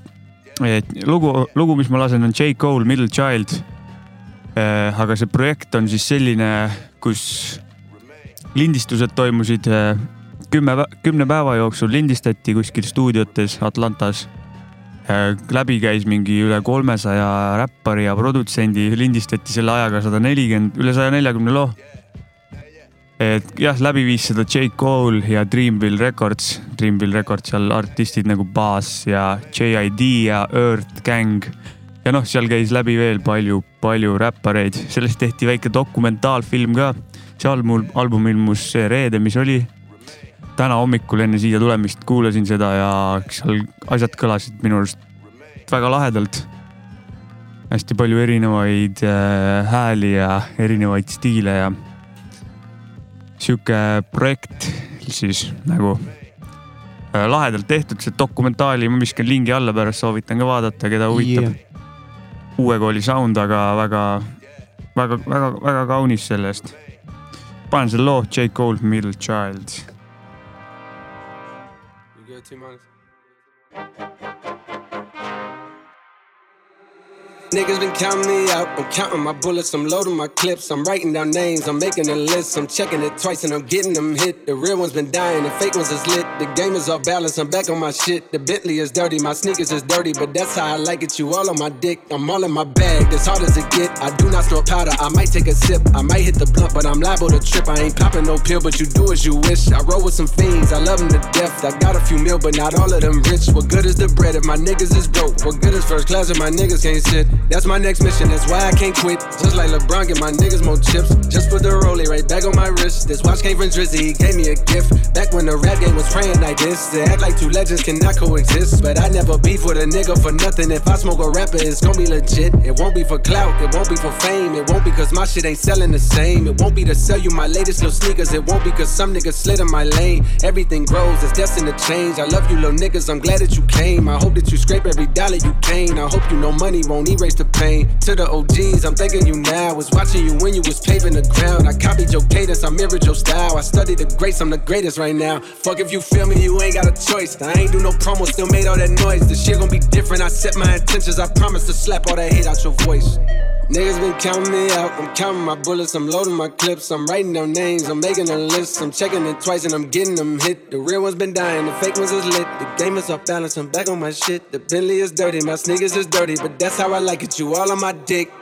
lugu, lugu, mis ma lasen, on J Cole Middle Child äh,. aga see projekt on siis selline, kus lindistused toimusid äh, kümme, kümne päeva jooksul lindistati kuskil stuudiotes Atlantas. Läbi käis mingi üle kolmesaja räppari ja produtsendi, lindistati selle ajaga sada nelikümmend, üle saja neljakümne loo. et jah, läbi viis seda J Cole ja Dreamville Records, Dreamville Records seal artistid nagu Bass ja JID ja Earth Gang. ja noh, seal käis läbi veel palju, palju räppareid, sellest tehti väike dokumentaalfilm ka. see album, album ilmus see reede, mis oli täna hommikul enne siia tulemist kuulasin seda ja seal asjad kõlasid minu arust väga lahedalt. hästi palju erinevaid äh, hääli ja erinevaid stiile ja sihuke projekt siis nagu äh, lahedalt tehtud, see dokumentaali ma viskan lingi alla pärast, soovitan ka vaadata, keda huvitab Yeah. yeah.. uue kooli sound, aga väga, väga, väga, väga kaunis selle eest. panen selle loo J Cole Middle Child Yeah, T minus. Niggas been counting me out. I'm counting my bullets. I'm loading my clips. I'm writing down names. I'm making a list. I'm checking it twice and I'm getting them hit. The real ones been dying. The fake ones is lit. The game is off balance. I'm back on my shit. The Bentley is dirty. My sneakers is dirty, but that's how I like it. You all on my dick. I'm all in my bag. As hard as it get. I do not store powder. I might take a sip. I might hit the blunt, but I'm liable to trip. I ain't popping no pill, but you do as you wish. I roll with some fiends. I love them to death. I got a few mil, but not all of them rich. What good is the bread if my niggas is broke? What good is first class if my niggas can't sit? That's my next mission. That's why I can't quit. Just like LeBron, get my niggas more chips. Just put the rollie right back on my wrist. This watch came from Drizzy. He gave me a gift. Back when the rap game was praying like this. They act like two legends cannot coexist. But I never beef with a nigga for nothing. If I smoke a rapper, it's gonna be legit. It won't be for clout. It won't be for fame. It won't be cause my shit ain't selling the same. It won't be to sell you my latest little sneakers. It won't be cause some niggas slid in my lane. Everything grows. It's destined to change. I love you little niggas. I'm glad that you came. I hope that you scrape every dollar you came. I hope you know money won't erase the pain. To the OGs, I'm thanking you now. Was watching you when you was paving the ground. I copied your cadence. I mirrored your style. I studied the greats. I'm the greatest right now. Fuck if you feel me, you ain't got a choice. I ain't do no promo, still made all that noise. The shit gon' be different. I set my intentions. I promise to slap all that hate out your voice. Niggas been counting me out. I'm counting my bullets. I'm loading my clips. I'm writing down names. I'm making a list. I'm checking it twice and I'm getting them hit. The real ones been dying. The fake ones is lit. The game is off balance. I'm back on my shit. The Bentley is dirty. My sneakers is dirty. But that's how I like it. You all on my dick.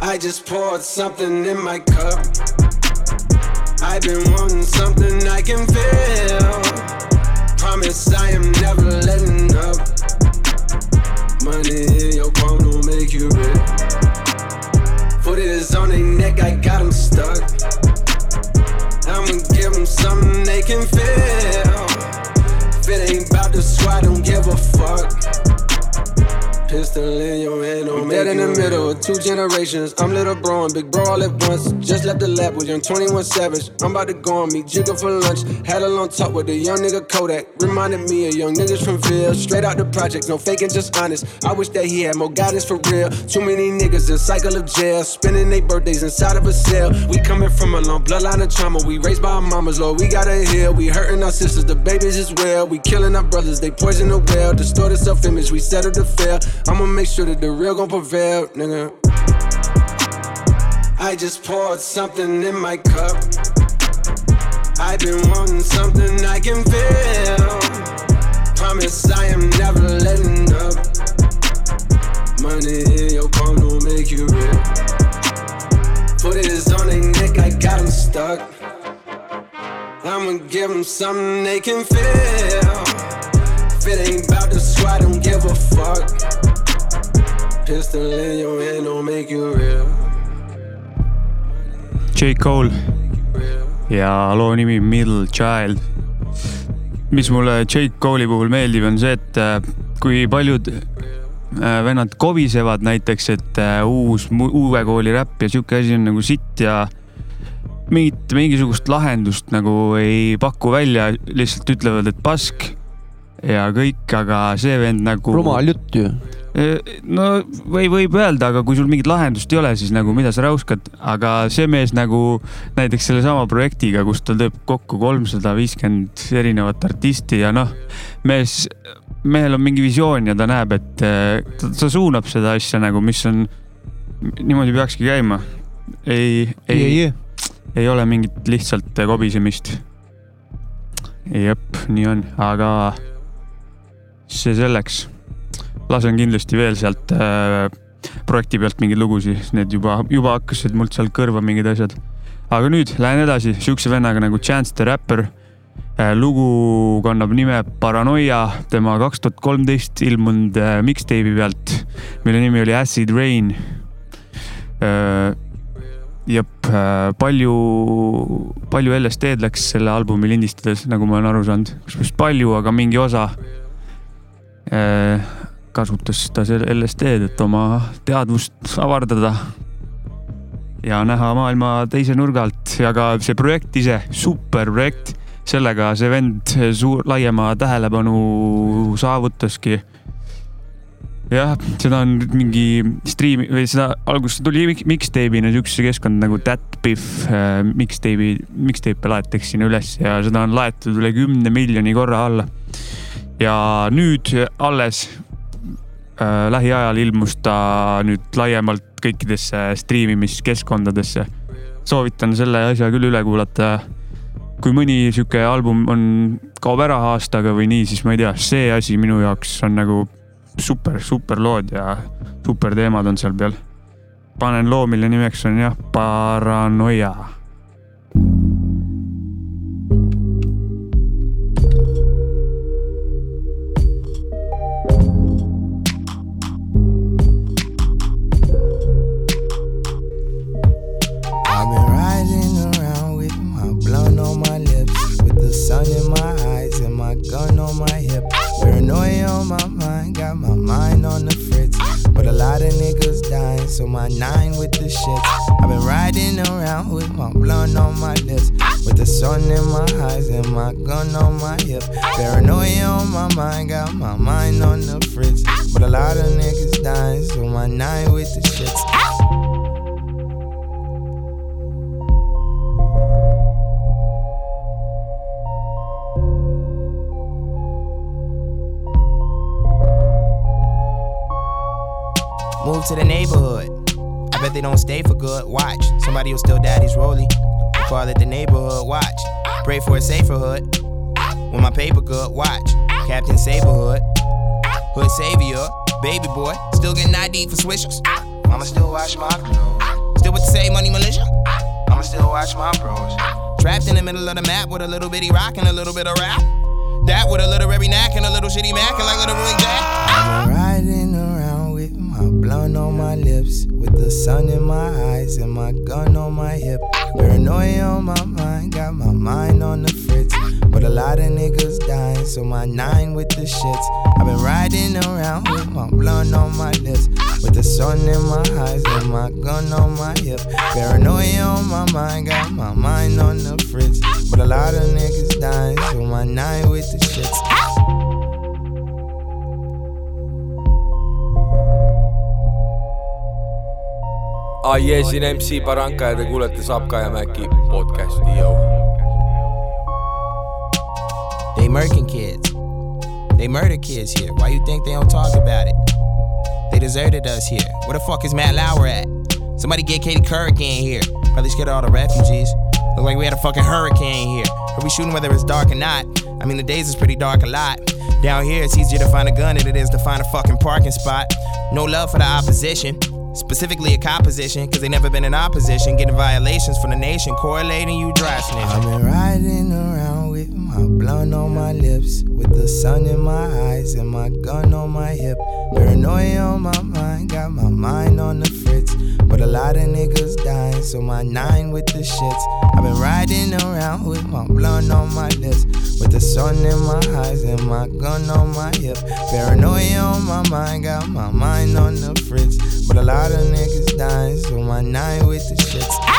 I just poured something in my cup. I've been wanting something I can feel. Promise I am never letting up. Money in your palm don't make you rich. Foot is on their neck, I got them stuck. I'ma give them something they can feel. If it ain't about the squad, don't give a fuck. Pistol in your hand, I'm dead in the middle of two generations. I'm little bro and big bro all at once. Just left the lab with young 21 Savage. I'm about to go and meet Jigga for lunch. Had a long talk with a young nigga Kodak. Reminded me of young niggas from Ville. Straight out the project, no faking, just honest. I wish that he had more guidance for real. Too many niggas in cycle of jail. Spending their birthdays inside of a cell. We coming from a long bloodline of trauma. We raised by our mamas, Lord. We gotta heal. We hurting our sisters, the babies as well. We killing our brothers, they poison the well. Distorted self image, we settle to fail. I'ma make sure that the real gon' prevail, nigga. I just poured something in my cup. I've been wanting something I can feel. Promise I am never letting up. Money in your palm don't make you real. Put it on their neck, I got 'em stuck. I'ma give 'em something they can feel. It ain't about the squad, don't give a fuck. Pistol in your hand don't make you real. J Cole ja loo nimi Middle Child. mis mulle J Cole'i puhul meeldib, on see, et äh, kui paljud äh, vennad kobisevad näiteks, et äh, uus, uue kooli räpp ja sihuke asi on nagu sitt ja mingit, mingisugust lahendust nagu ei paku välja, lihtsalt ütlevad, et pask ja kõik, aga see vend nagu. rumal jutt ju. no või võib öelda, aga kui sul mingit lahendust ei ole, siis nagu mida sa räuskad, aga see mees nagu näiteks sellesama projektiga, kus ta teeb kokku kolmsada viiskümmend erinevat artisti ja noh, mees, mehel on mingi visioon ja ta näeb, et ta, ta suunab seda asja nagu, mis on, niimoodi peakski käima. ei, ei, Ei, ei, ei ole mingit lihtsalt kobisemist. jep, nii on, aga see selleks lasen kindlasti veel sealt äh, projekti pealt mingeid lugusid, need juba, juba hakkasid mult sealt kõrva mingid asjad. aga nüüd lähen edasi siukse vennaga nagu Chance the Rapper äh,. lugu kannab nime Paranoia, tema kaks tuhat kolmteist ilmunud äh, mixtape'i pealt, mille nimi oli Acid Rain äh,. jep äh,, palju, palju LSD-d läks selle albumi lindistades, nagu ma olen aru saanud, kusjuures palju, aga mingi osa kasutas ta LSD-d, et oma teadvust avardada ja näha maailma teise nurga alt ja ka see projekt ise, super projekt, sellega see vend suur, laiema tähelepanu saavutaski. jah, seda on mingi striimi või seda alguses tuli mixtape'ina siukse keskkond nagu That Biff äh, mixtape'i, mixtape'e laetakse sinna üles ja seda on laetud üle kümne miljoni korra alla. Ja nüüd alles äh, lähiajal ilmus ta nüüd laiemalt kõikidesse striimimiskeskkondadesse. soovitan selle asja küll üle kuulata. kui mõni sihuke album on, kaob ära aastaga või nii, siis ma ei tea, see asi minu jaoks on nagu super, super lood ja super teemad on seal peal. panen loo, mille nimeks on jah, Paranoia on my mind, got my mind on the fritz. But a lot of niggas dying, so my nine with the shit. I've been riding around with my blunt on my lips, with the sun in my eyes and my gun on my hip. Paranoia on my mind, got my mind on the fritz. But a lot of niggas dying, so my nine with the shits. To the neighborhood. I bet they don't stay for good. Watch, somebody will steal daddy's rollie. We call it the neighborhood. Watch, pray for a safer hood. When my paper good, watch, Captain Saberhood. Hood savior, baby boy, still getting ID for swishers. I'ma still watch my clothes. Still with the same money militia. I'ma still watch my bros. Trapped in the middle of the map with a little bitty rock and a little bit of rap. That with a literary knack and a little shitty mac and like literally jack. I've been riding with blunt on my lips, with the sun in my eyes and my gun on my hip. Paranoia on my mind, got my mind on the fritz. But a lot of niggas dying, so my nine with the shits. I've been riding around with my blunt on my lips, with the sun in my eyes and my gun on my hip. Paranoia on my mind, got my mind on the fritz. But a lot of niggas dying, so my nine with the shits. Ai jee, siin MC Baranka ja te kuulete Sapka ja Mäki podcast'i. They murking kids. They murder kids here. Why you think they don't talk about it? They deserted us here. Where the fuck is Matt Lauer at? Somebody get Katie Couric in here. Probably scared of all the refugees. Look like we had a fucking hurricane here. Are we shooting whether it's dark or not? I mean, the days is pretty dark a lot. Down here, it's easier to find a gun than it is to find a fucking parking spot. No love for the opposition. Specifically a composition, cause they never been in opposition, getting violations from the nation, correlating you dry snitching. I've been riding around with my blunt on my lips, with the sun in my eyes and my gun on my hip. Paranoia on my mind, got my mind on the fritz. But a lot of niggas so my nine with the shits. I've been riding around with my blunt on my lips, with the sun in my eyes and my gun on my hip. Paranoia on my mind, got my mind on the fritz. But a lot of niggas dying, so my nine with the shits.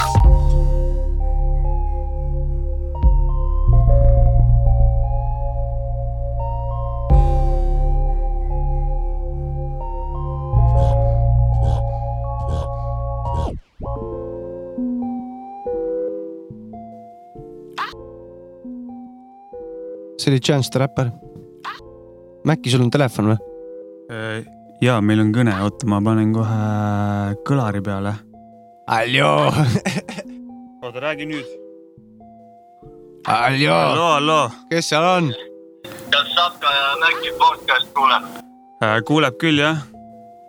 See oli Chance the Rapper. Mäkki, sul on telefon või? ja meil on kõne, oota, ma panen kohe kõlari peale. Aljoo. oota, räägi nüüd. Aljoo. halloo, halloo. kes seal on? kas Sapka ja Mäkki podcast kuuleb? kuuleb küll jah,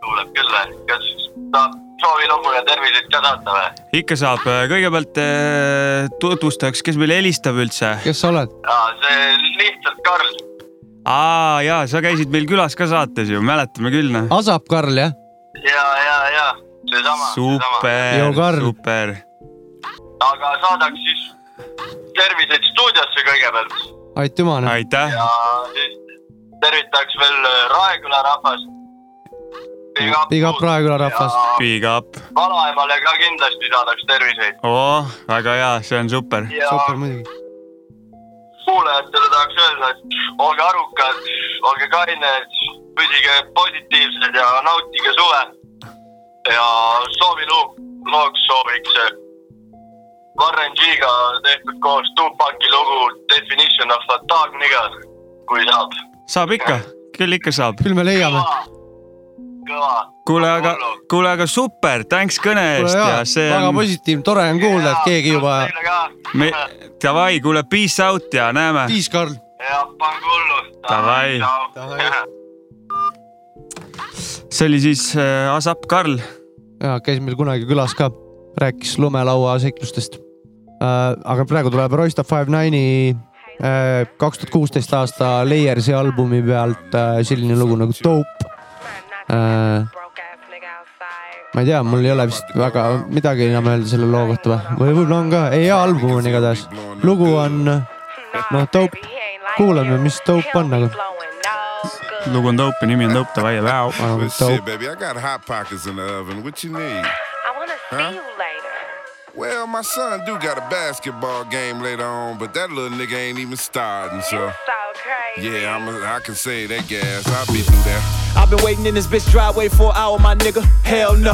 kuuleb küll või? kas saab soovilugu ja terviseid ka saata või? ikka saab. kõigepealt eh, tutvustaks, kes meil helistab üldse. kes sa oled? see lihtsalt Karl. aa jaa, sa käisid meil külas ka saates ju, mäletame küll noh. Asap Karl jah? ja, ja, ja seesama. super, super. aga saadaks siis terviseid stuudiosse kõigepealt aitüma. aitäh. ja siis tervitaks veel Raeküla rahvast. Big up Raeküla rahvas. Big up. vanaemale ka kindlasti saadaks terviseid. oo, väga hea, see on super. Ja- super muidugi. kuulajatele tahaks öelda, et olge arukad, olge kained, püsige positiivsed ja nautige suve. ja sooviluu, looks sooviks Warren G-ga tehtud koos Tupaki lugu Definition of a Thug Nigga, kui saab. saab ikka, küll ikka saab. küll me leiame. kõva. kuule, aga, kuule, aga super, thanks kõne eest ja see väga on. positiivne, tore on kuulda, et keegi juba. me, davai, kuule, peace out ja näeme. Peace, Karl. jah, pange hullu. Davai. see oli siis äh, Asap Karl. ja käis meil kunagi külas ka, rääkis lumelaua seiklustest äh,. aga praegu tuleb Roysta Five Nine'i äh, kaks tuhat kuusteist aasta Layersi albumi pealt äh, selline lugu nagu Dope. Ma ei tea, mul ei ole vist väga midagi enam öelda selle loo kohta või, või võib-olla on ka, ei hea album on igatahes. lugu on noh, Dope, kuulame, mis Dope on nagu. lugu on Dope ja nimi on Dope, davai, vau. But Well, my son do got a basketball game later on, but that little nigga ain't even starting, so. Yeah, I'm a, I can say that gas. I'll be through that. I've been waiting in this bitch driveway for an hour, my nigga. Hell no.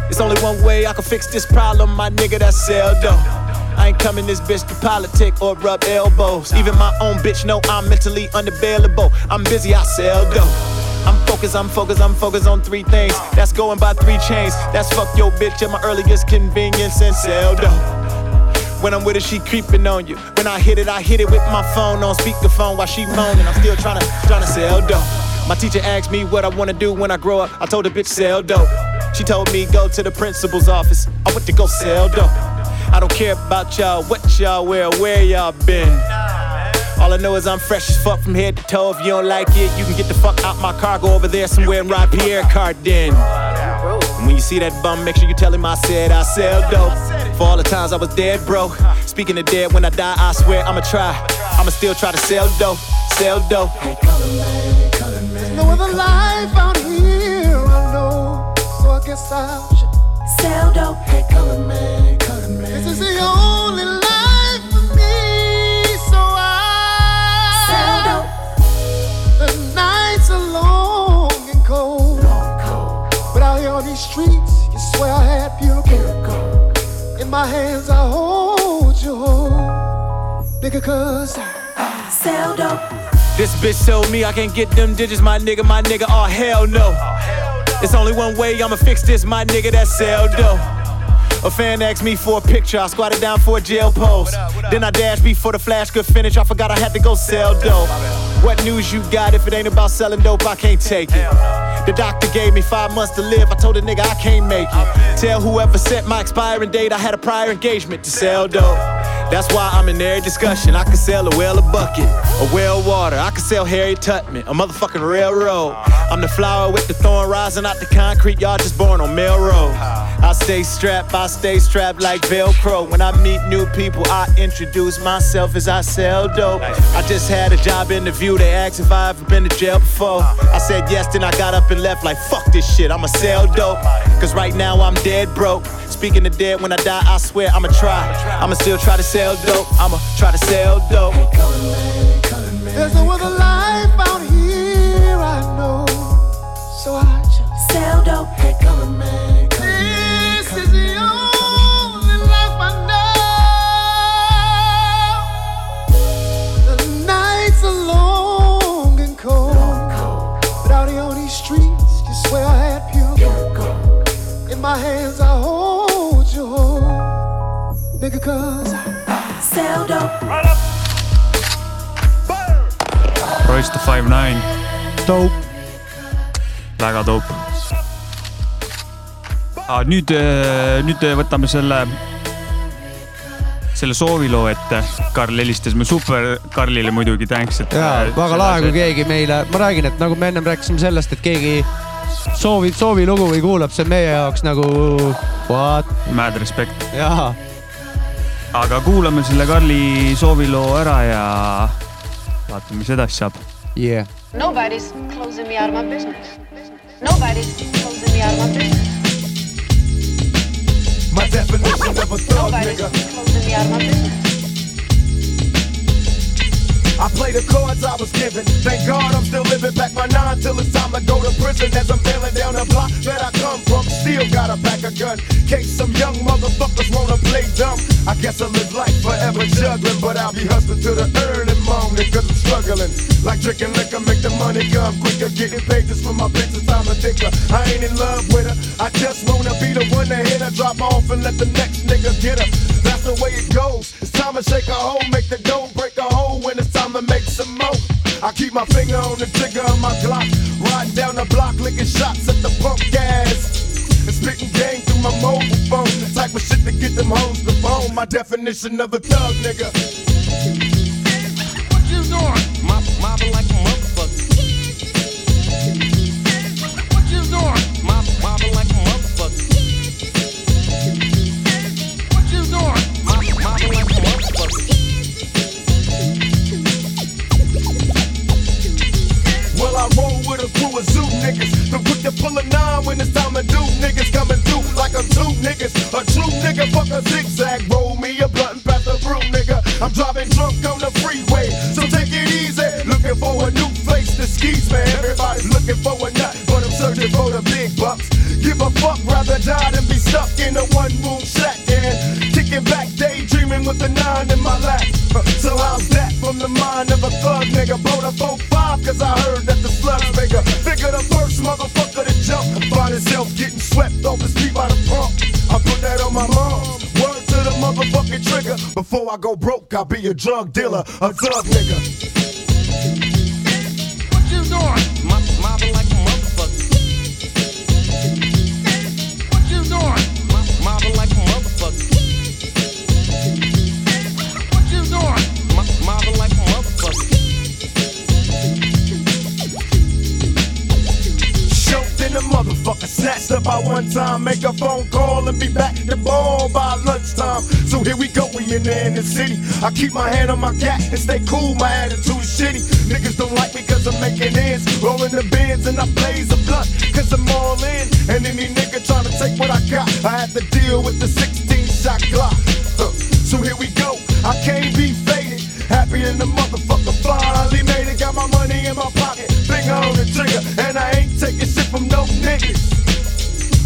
There's only one way I can fix this problem, my nigga. That's sell dough. I ain't coming this bitch to politic or rub elbows. Even my own bitch know I'm mentally unavailable. I'm busy, I sell dough. I'm focused, I'm focused, I'm focused on three things. That's going by three chains. That's fuck your bitch at my earliest convenience and sell dough. When I'm with her, she creeping on you. When I hit it, I hit it with my phone on speakerphone while she moaning. I'm still trying to trying to sell dope. My teacher asked me what I wanna do when I grow up. I told the bitch sell dope. She told me go to the principal's office. I went to go sell dope. I don't care about y'all, what y'all wear, where y'all been. All I know is I'm fresh as fuck from head to toe. If you don't like it, you can get the fuck out my car, go over there somewhere and ride Pierre Cardin. And when you see that bum, make sure you tell him I said I sell dope. For all the times I was dead broke. Speaking of dead, when I die, I swear I'ma try. I'ma still try to sell dope. sell dope. No other life out here I know, so I guess I should sell dope. Hey, color man, color man. This is the only life swear I had pure. In my hands, I hold you nigga, cause I sell dope. This bitch told me I can't get them digits, my nigga, my nigga, oh hell no. It's only one way I'ma fix this, my nigga, that's sell dope. A fan asked me for a picture, I squatted down for a jail post. Then I dashed before the flash could finish, I forgot I had to go sell dope. What news you got if it ain't about selling dope? I can't take it. The doctor gave me five months to live, I told the nigga I can't make it. Tell whoever set my expiring date I had a prior engagement to sell dope. That's why I'm in every discussion. I can sell a well a bucket, a well water. I can sell Harry Tubman, a motherfucking railroad. I'm the flower with the thorn rising out the concrete. Y'all just born on Melrose. I stay strapped, I stay strapped like Velcro. When I meet new people, I introduce myself as I sell dope. I just had a job interview. They asked if I ever been to jail before. I said yes, then I got up and left like fuck this shit. I'ma sell dope. Cause right now I'm dead broke. Speaking of dead, when I die, I swear I'ma try. I'ma still try to sell dope. I'ma try to sell dope. There's no other life out here I know, so I just sell dope. Hey, color man, man, this is the only life I know. The nights are long and cold, but out here on these streets, you swear I had pure gold. In my hands, I hold you whole, nigga, cause I sell dope. Royce the Five Nine. Dope. väga dope. aga nüüd, nüüd võtame selle, selle sooviloo ette. Karl helistas me super Karlile muidugi thanks, et. jaa, väga lahe, kui keegi meile, ma räägin, et nagu me ennem rääkisime sellest, et keegi soovib soovilugu või kuulab, see on meie jaoks nagu what. Mad respect. jaa. aga kuulame selle Karli sooviloo ära ja vaatame, mis edasi saab. Yeah. Nobody's closing me out of my business. Nobody's closing me out of my business. My definition of a thug Nobody's nigga. closing me out of my business. I play the cards I was given. Thank God I'm still living back my nine till it's time to go to prison. As I'm bailing down the block that I come from, still got a pack of gun. Case some young motherfuckers wanna play dumb. I guess I live life forever juggling, but I'll be hustling to the early morning cause I'm struggling. Like drinking liquor, make the money come quicker. Getting paid just for my bitch, it's time to think. I ain't in love with her. I just wanna be the one to hit her, drop off and let the next nigga get her. The way it goes. It's time to shake a hole, make the dough, break a hole when it's time to make some more. I keep my finger on the trigger of my Glock, riding down the block, licking shots at the pump gas. And spitting game through my mobile phone, the type of shit to get them hoes to bone. My definition of a thug nigga. What you doing? Mob, mobbing like a motherfucker. What you doing? Mobbing I roll with a crew of zoo niggas. The quick to pull a nine when it's time to do. Niggas coming through like I'm two niggas. A true nigga, fuck a zigzag. Roll me a blunt and pass the brew, nigga. I'm driving drunk on the freeway, so take it easy. Looking for a new face to skis, man. Everybody's looking for a nut, but I'm searching for the big bucks. Give a fuck, rather die than be stuck in a one room shack and kicking back, daydreaming with the nine in my lap. So how's that from the mind of a thug nigga? Blow the 4-5 cause I heard that bigger. Figure the first motherfucker to jump. Find himself getting swept off the street by the pump. I put that on my mom. Word to the motherfucking trigger. Before I go broke, I'll be a drug dealer, a drug nigga. What you doing? Snatched up by one time. Make a phone call and be back to ball by lunchtime. So here we go, we in the city. I keep my hand on my cat and stay cool, my attitude shitty. Niggas don't like me cause I'm making ends, rolling the bins and I blaze a blunt cause I'm all in. And any nigga trying to take what I got, I have to deal with the 16 shot Glock. Huh. So here we go, I can't be faded. Happy in the motherfucker, finally made it. Got my money in my pocket, finger on the trigger, and I ain't taking shit from no niggas.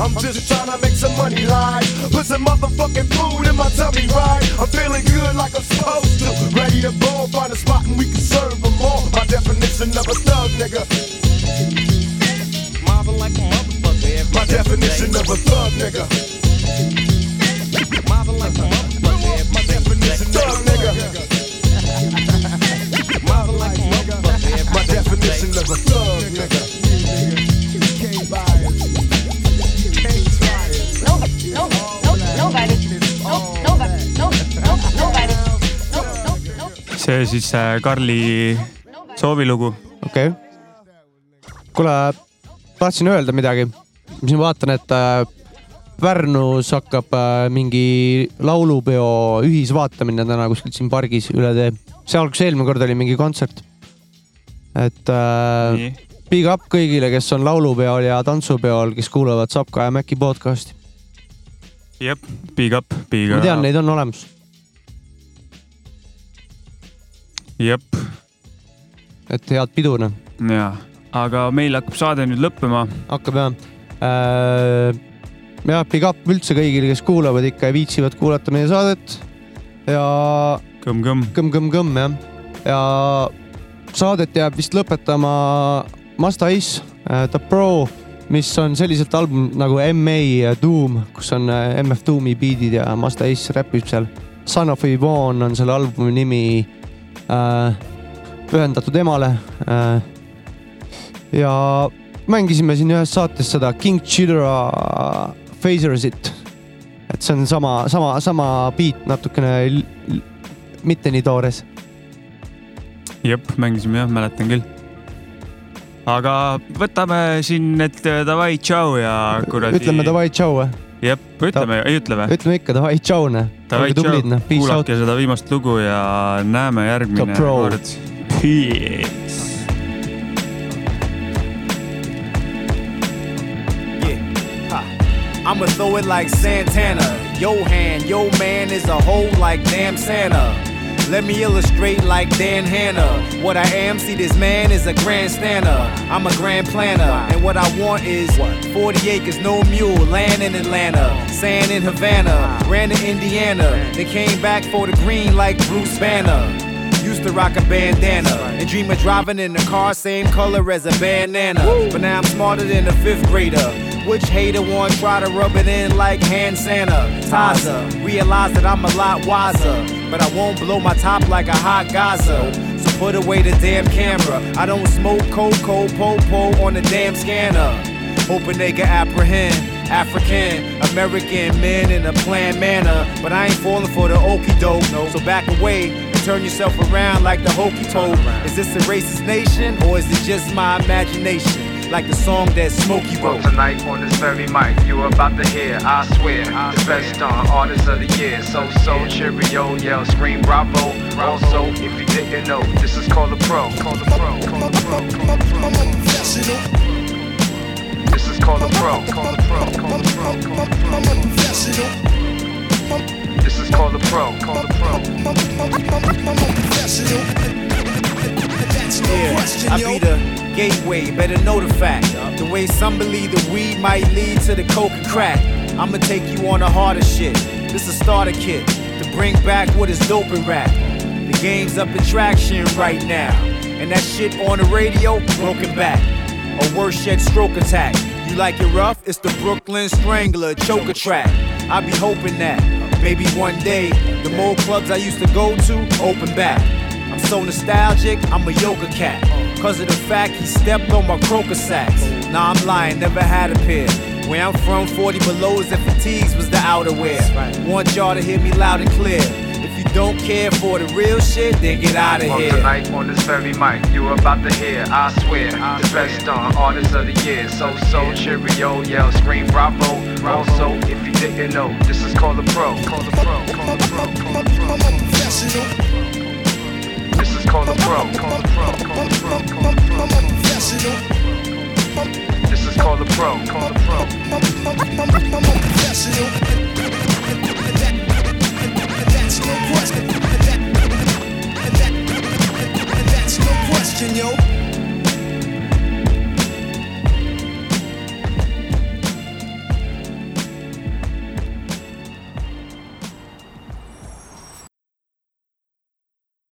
I'm just trying to make some money live. Put some motherfucking food in my tummy, right? I'm feeling good like I'm supposed to. Ready to ball, find a spot and we can serve them all. My definition of a thug, nigga. Marvin like a motherfucker. My definition of a thug, nigga. Marvin like a motherfucker. My definition of a thug, nigga. Marvin like a motherfucker. My definition of a thug, nigga. See siis äh, Karli soovilugu. okei okay.. kuule, tahtsin öelda midagi. ma siin vaatan, et äh, Pärnus hakkab äh, mingi laulupeo ühisvaatamine täna kuskil siin pargis üle tee. seal, kus eelmine kord oli mingi kontsert. et äh, big up kõigile, kes on laulupeol ja tantsupeol, kes kuulavad Sapka ja Mäki podcast'i. jep, big up, big ma up. tean, neid on olemas. jep. et head pidu noh. ja, aga meil hakkab saade nüüd lõppema. hakkab jah äh,. jah, big up üldse kõigile, kes kuulavad ikka ja viitsivad kuulata meie saadet. ja. kõmm-kõmm. kõmm-kõmm-kõmm jah. ja saadet jääb vist lõpetama Masta Ace äh,, The Pro, mis on selliselt album nagu MA Doom, kus on äh, MF Doomi beat'id ja Masta Ace räpib seal. Son of Yvonne on selle albumi nimi pühendatud emale äh, ja mängisime siin ühes saates seda King Chidra Phasersit. et see on sama, sama, sama beat natukene mitte nii toores. jep, mängisime jah, mäletan küll. aga võtame siin need äh, davai tšau ja kuradi. ütleme davai tšau või? jep, ütleme, ei ütle või? ütleme ikka davai tšau noh. olge tublid noh, peace out. kuulake seda viimast lugu ja näeme järgmine kord. Peace. I'ma throw it like Santana. Yo hand, yo man is a hoe like damn Santa. Let me illustrate like Dan Hanna. What I am, see this man is a grandstander. I'm a grand planner, and what I want is 40 acres, no mule, land in Atlanta, sand in Havana, ran to Indiana. They came back for the green like Bruce Banner. Used to rock a bandana and dream of driving in a car same color as a banana. But now I'm smarter than a fifth grader. Which hater want try to rub it in like hand sanitizer? Realize that I'm a lot wiser, but I won't blow my top like a hot Gaza. So put away the damn camera. I don't smoke cocoa popo on the damn scanner. Hoping they can apprehend African American men in a planned manner. But I ain't falling for the okey doke. So back away and turn yourself around like the hokey toad. Is this a racist nation or is it just my imagination? Like the song that Smokey Well, wrote. tonight on this very mic, you are about to hear, I swear, the best on artist of the year. So, so, cheerio, yell, scream, bravo. Also, if you didn't know, this is called a pro. Call the pro, call the pro, call the pro. This is called a pro, call the pro, call the pro, call the pro. This is called a pro, call the Yeah, I be the gateway, better know the fact. The way some believe the weed might lead to the coke and crack. I'ma take you on the harder shit. This a starter kit to bring back what is dope and rap. The game's up in traction right now. And that shit on the radio, broken back. Or worse yet, stroke attack. You like it rough? It's the Brooklyn Strangler choker track. I be hoping that maybe one day the more clubs I used to go to open back. I'm so nostalgic, I'm a yoga cat. Cause of the fact he stepped on my croaker sacks. Nah, I'm lying, never had a pair. Where I'm from, 40 belows and fatigues was the outerwear. Want y'all to hear me loud and clear. If you don't care for the real shit, then get out of Well, here. tonight on this very mic, you are about to hear, I swear, the best on artist of the year. So, so, cheerio, yell, scream, bravo. Also, if you didn't know, this is called a pro. Call the pro, call the pro, call the pro. This is called a pro, call the pro, call the pro, call the pro. This is called a pro, call the pro. That's no question. That's no question, yo.